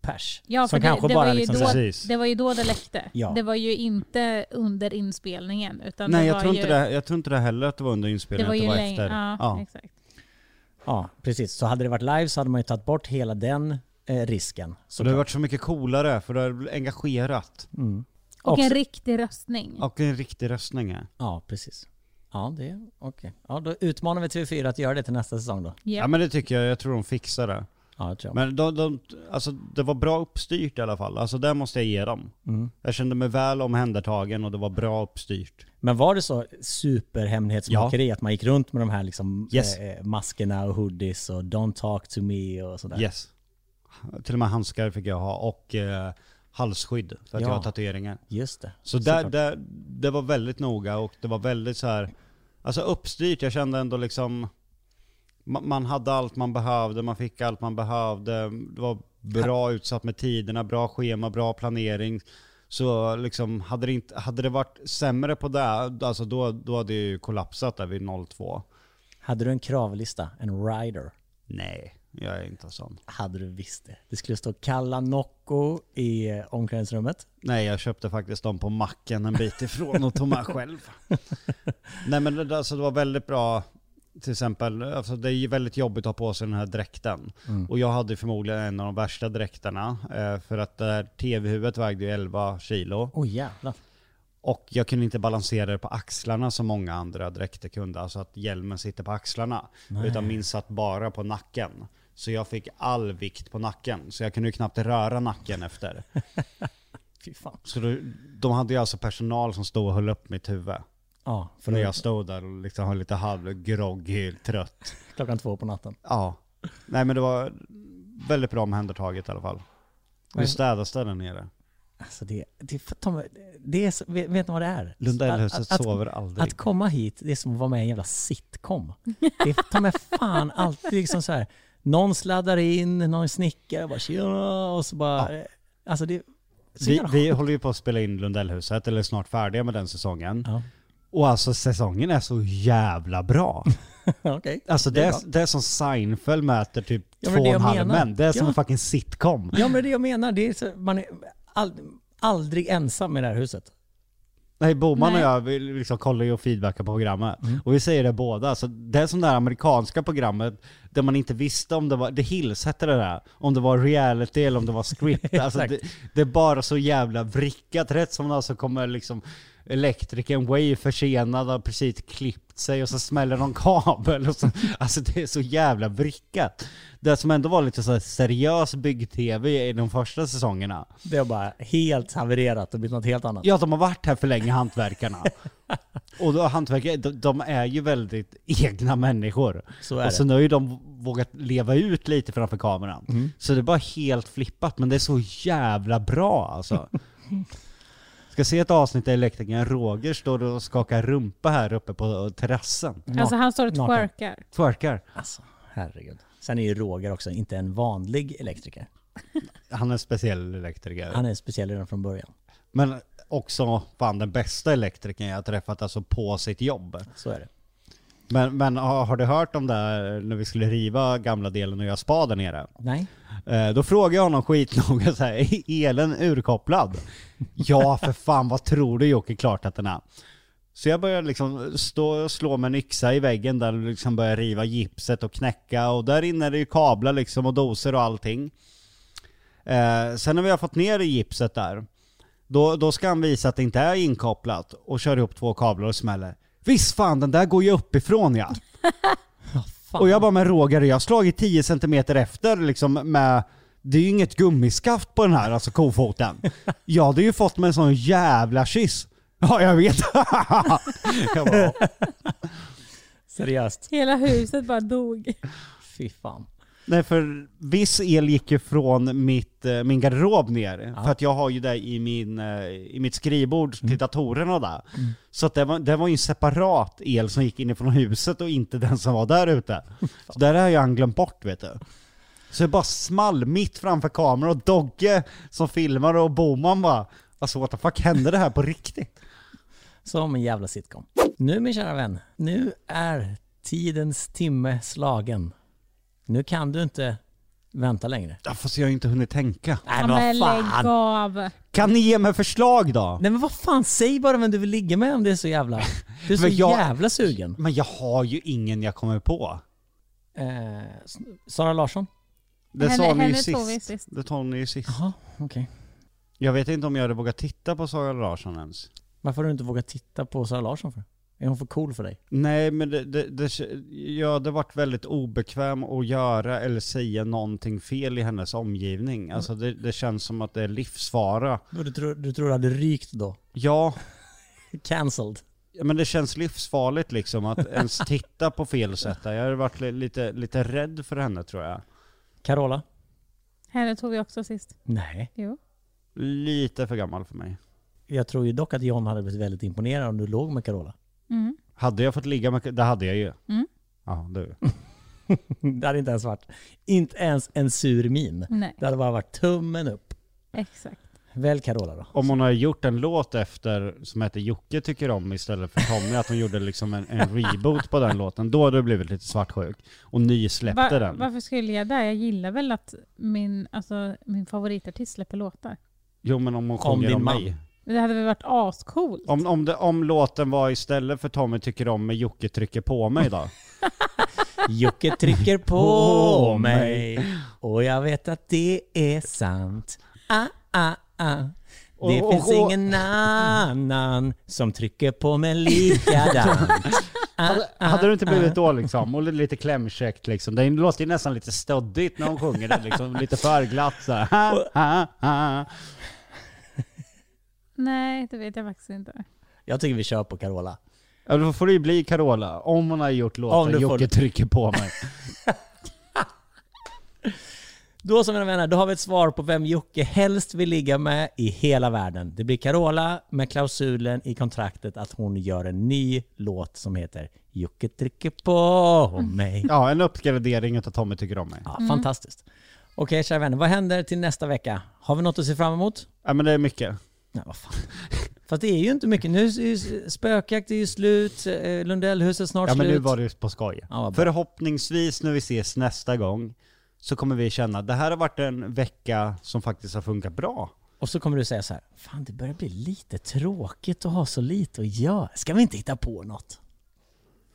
pers. Ja, som det, kanske det, bara var ju liksom då, Precis. det var ju då det läckte. Ja. Det var ju inte under inspelningen. Utan Nej det jag var tror, ju, inte det, jag tror inte det heller att det var under Det inspelningen, var ju det var länge. efter. Ja, Ja. exakt. Ja, precis. Så hade det varit live så hade man ju tagit bort hela den eh, risken. Så det har varit så mycket coolare, för det har engagerat. Mm. Och Också- en riktig röstning. Och en riktig röstning är. Ja, precis. Ja, det är okej. Ja, då utmanar vi TV4 att göra det till nästa säsong då. Ja. Ja men det tycker jag, jag tror de fixar det. Ja, det. Men de, de, alltså, det var bra uppstyrt i alla fall, alltså det måste jag ge dem. Mm. Jag kände mig väl omhändertagen och det var bra uppstyrt. Men var det så superhemlighetsmakeri att man gick runt med de här liksom Yes. eh, maskerna och hoodies och don't talk to me och sådär? Yes. Till och med handskar fick jag ha och eh, halsskydd för att Ja. jag har tatueringar. Just det. Så där, Såklart. där, det var väldigt noga och det var väldigt så här. alltså uppstyrt. Jag kände ändå liksom, man hade allt man behövde, man fick allt man behövde. Det var bra utsatt med tiderna, bra schema, bra planering. Så liksom, hade det, inte, hade det varit sämre på det, alltså då, då hade det ju kollapsat där vid 02. Hade du en kravlista, en rider? Nej, jag är inte sån. Hade du visst det. Det skulle stå Kalla Nocco i eh, omklädningsrummet. Nej, jag köpte faktiskt dem på macken en bit ifrån och tog med själv. Nej men det, alltså, det var väldigt bra, till exempel, alltså, det är ju väldigt jobbigt att ha på sig den här dräkten. Och jag hade förmodligen en av de värsta dräkterna, eh, för att det här tv-huvudet vägde ju 11 kilo. Oj jävlar. Och jag kunde inte balansera det på axlarna som många andra dräkter kunde, alltså att hjälmen sitter på axlarna. Utan min satt bara på nacken. Så jag fick all vikt på nacken, så jag kunde ju knappt röra nacken efter. Fy fan. Så då, de hade ju alltså personal som stod och höll upp mitt huvud. Ja, för När jag stod där och liksom var lite halvgroggy, trött. klockan två på natten. Ja. Nej men det var väldigt bra omhändertaget i alla fall. Vi städas där nere. Alltså det, det, Tom, det är vet, vet ni vad det är? Lundellhuset sover aldrig. Att komma hit, det är som att vara med i en jävla sitcom. Det är ta mig fan alltid liksom så här. Någon sladdar in, någon snickare bara tjena och så bara... Alltså det vi, vi håller ju på att spela in Lundellhuset, eller är snart färdiga med den säsongen. Ja. Och alltså säsongen är så jävla bra. Okej. Alltså det, Det är bra. det är som Seinfeld möter typ Ja, två det och en halv män. Det är som Ja. en fucking sitcom. Ja men det är det jag menar, det är så, man är all, aldrig ensam i det här huset. Nej, Boman och jag vi liksom kollar ju och feedbackar på programmet. Och vi säger det båda. Alltså, det är som det här amerikanska programmet där man inte visste om det var, The Hills hette det där, om det var reality eller om det var script. alltså, det, det är bara så jävla vrickat. Rätt som alltså kommer liksom elektrikern way försenad har precis klippt sig och så smäller någon kabel. Och så, alltså det är så jävla vrickat. Det som ändå var lite så seriös bygg-tv i de första säsongerna. Det är bara helt havererat och blivit något helt annat. Ja, de har varit här för länge, hantverkarna. och då, hantverkare, de, de är ju väldigt egna människor. Så är och så det. nu har ju de vågat leva ut lite framför kameran. Så det är bara helt flippat, men det är så jävla bra alltså. Ska se ett avsnitt där elektrikern Roger står och skakar rumpa här uppe på terrassen. Alltså han står och twerkar. Twerkar. Alltså, herregud. Sen är ju Roger också inte en vanlig elektriker. Han är en speciell elektriker. Han är speciell redan från början. Men också fan den bästa elektrikern jag har träffat alltså på sitt jobb. Så är det. Men, men har, har du hört om det här när vi skulle riva gamla delen och göra spa där nere? Nej. Eh, då frågade jag honom skitnoga så här, är elen urkopplad? ja för fan, vad tror du Jocke, klart att den är. Så jag började liksom stå och slå med en yxa i väggen där och liksom börja riva gipset och knäcka och där inne är det ju kablar liksom och doser och allting. Eh, sen när vi har fått ner gipset där, då, då ska han visa att det inte är inkopplat och kör ihop två kablar och smäller. Visst fan, den där går ju uppifrån ja. Fan. Och jag bara, men Roger, jag har slagit 10 cm efter liksom med det är ju inget gummiskaft på den här, alltså kofoten. Jag hade ju fått mig en sån jävla kyss. Ja, jag vet. jag bara, Seriöst. Hela huset bara dog. Fy fan. Nej för viss el gick ju från mitt, eh, min garderob ner. Ja. För att jag har ju det i, min, eh, i mitt skrivbord till datorerna där. Så att det, var, det var ju en separat el som gick inifrån huset och inte den som var där ute. Så där har ju han glömt bort vet du. Så det bara small mitt framför kameran och Dogge som filmar och Boman bara Alltså what the fuck, hände det här på riktigt? Som en jävla sitcom. Nu min kära vän, nu är tidens timme slagen. Nu kan du inte vänta längre. Ja, fast jag har ju inte hunnit tänka. Nej men lägg av. Kan ni ge mig förslag då? Nej men vad fan, säg bara vem du vill ligga med om det är så jävla... Du är så Men jag- jävla sugen. Men jag har ju ingen jag kommer på. Eh, Sara Larsson? Det Henne- sa ni ju henne tog vi sist. sist. Det tog ni ju sist. Jaha, okej. Jag vet inte om jag hade vågat titta på Sara Larsson ens. Varför har du inte vågat titta på Sara Larsson för? Är hon för cool för dig? Nej men det, det, det, jag hade varit väldigt obekväm att göra eller säga någonting fel i hennes omgivning. Alltså det, det känns som att det är livsfara. Du tror, du tror du hade rykt då? Ja, Cancelled. Ja, men det känns livsfarligt liksom att ens titta på fel sätt. Jag hade varit li- lite, lite rädd för henne tror jag. Carola? Henne tog vi också sist. Nej. Jo. Lite för gammal för mig. Jag tror ju dock att John hade blivit väldigt imponerad om du låg med Carola. Mm. Hade jag fått ligga med... Det hade jag ju. Mm. Ja, du. Det hade inte ens varit, inte ens en sur min. Nej, Det hade bara varit tummen upp. exakt. Välj Carola då. Om hon har gjort en låt efter, som heter Jocke tycker om istället för Tommy, att hon gjorde liksom en, en reboot på den låten, då hade det blivit lite svartsjuk. Och nysläppte Va- den. Varför skulle jag det? Jag gillar väl att min, alltså, min favoritartist släpper låtar. Jo men om hon sjunger din om, man. Mig. Det hade väl varit ascoolt? Om, om, det, om låten var istället för Tommy tycker om mig, Jocke trycker på mig då? Jocke trycker på mig och jag vet att det är sant. Ah, ah, ah. Det Och- finns och- ingen annan som trycker på mig likadant. Ah, Hade, ah, hade det inte blivit ah. då liksom? Och lite klämkäckt liksom. Det låter ju nästan lite stöddigt när hon sjunger det liksom. Lite för glatt ha, ha. Nej, det vet jag faktiskt inte. Jag tycker vi kör på Carola. Ja då får det ju bli Carola. Om hon har gjort Om låten du får- Jocke trycker på mig. Då så mina vänner, då har vi ett svar på vem Jocke helst vill ligga med i hela världen. Det blir Carola med klausulen i kontraktet att hon gör en ny låt som heter Jocke trycker på mig. Ja, en uppgradering utav Tommy tycker om mig. Ja, Fantastiskt. Okej kära vänner, vad händer till nästa vecka? Har vi något att se fram emot? Ja men det är mycket. Nej, vad fan. Fast det är ju inte mycket. Nu är ju spökjakt är ju slut, eh, Lundellhuset är snart Ja men slut. nu var det ju på skoj. Ja. Förhoppningsvis när vi ses nästa gång så kommer vi känna att det här har varit en vecka som faktiskt har funkat bra. Och så kommer du säga så här, fan det börjar bli lite tråkigt att ha så lite att göra. Ska vi inte hitta på något?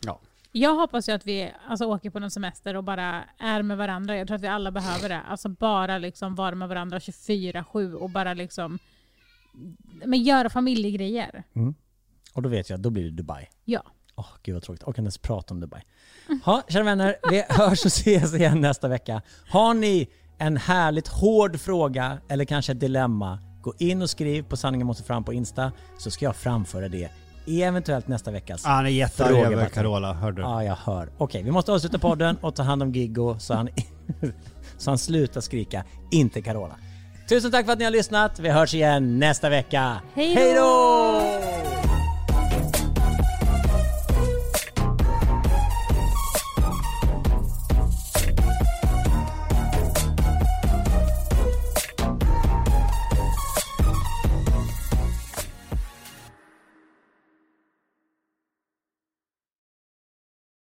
Ja. Jag hoppas ju att vi alltså, åker på någon semester och bara är med varandra. Jag tror att vi alla behöver det. Alltså bara liksom vara med varandra 24-7 och bara liksom men göra familjegrejer. Och då vet jag, då blir det Dubai. Ja. Åh gud vad tråkigt, jag inte ens prata om Dubai. Ja, kära vänner, vi hörs och ses igen nästa vecka. Har ni en härligt hård fråga eller kanske ett dilemma, gå in och skriv på sanningen måste fram på Insta så ska jag framföra det i eventuellt nästa veckas Han är jättearg Fråga över. Carola, hörde du? Ja, jag hör. Okej, vi måste avsluta podden och ta hand om Giggo så han, så han slutar skrika, inte Carola. Tusen tack för att ni har lyssnat. Vi hörs igen nästa vecka. Hej då!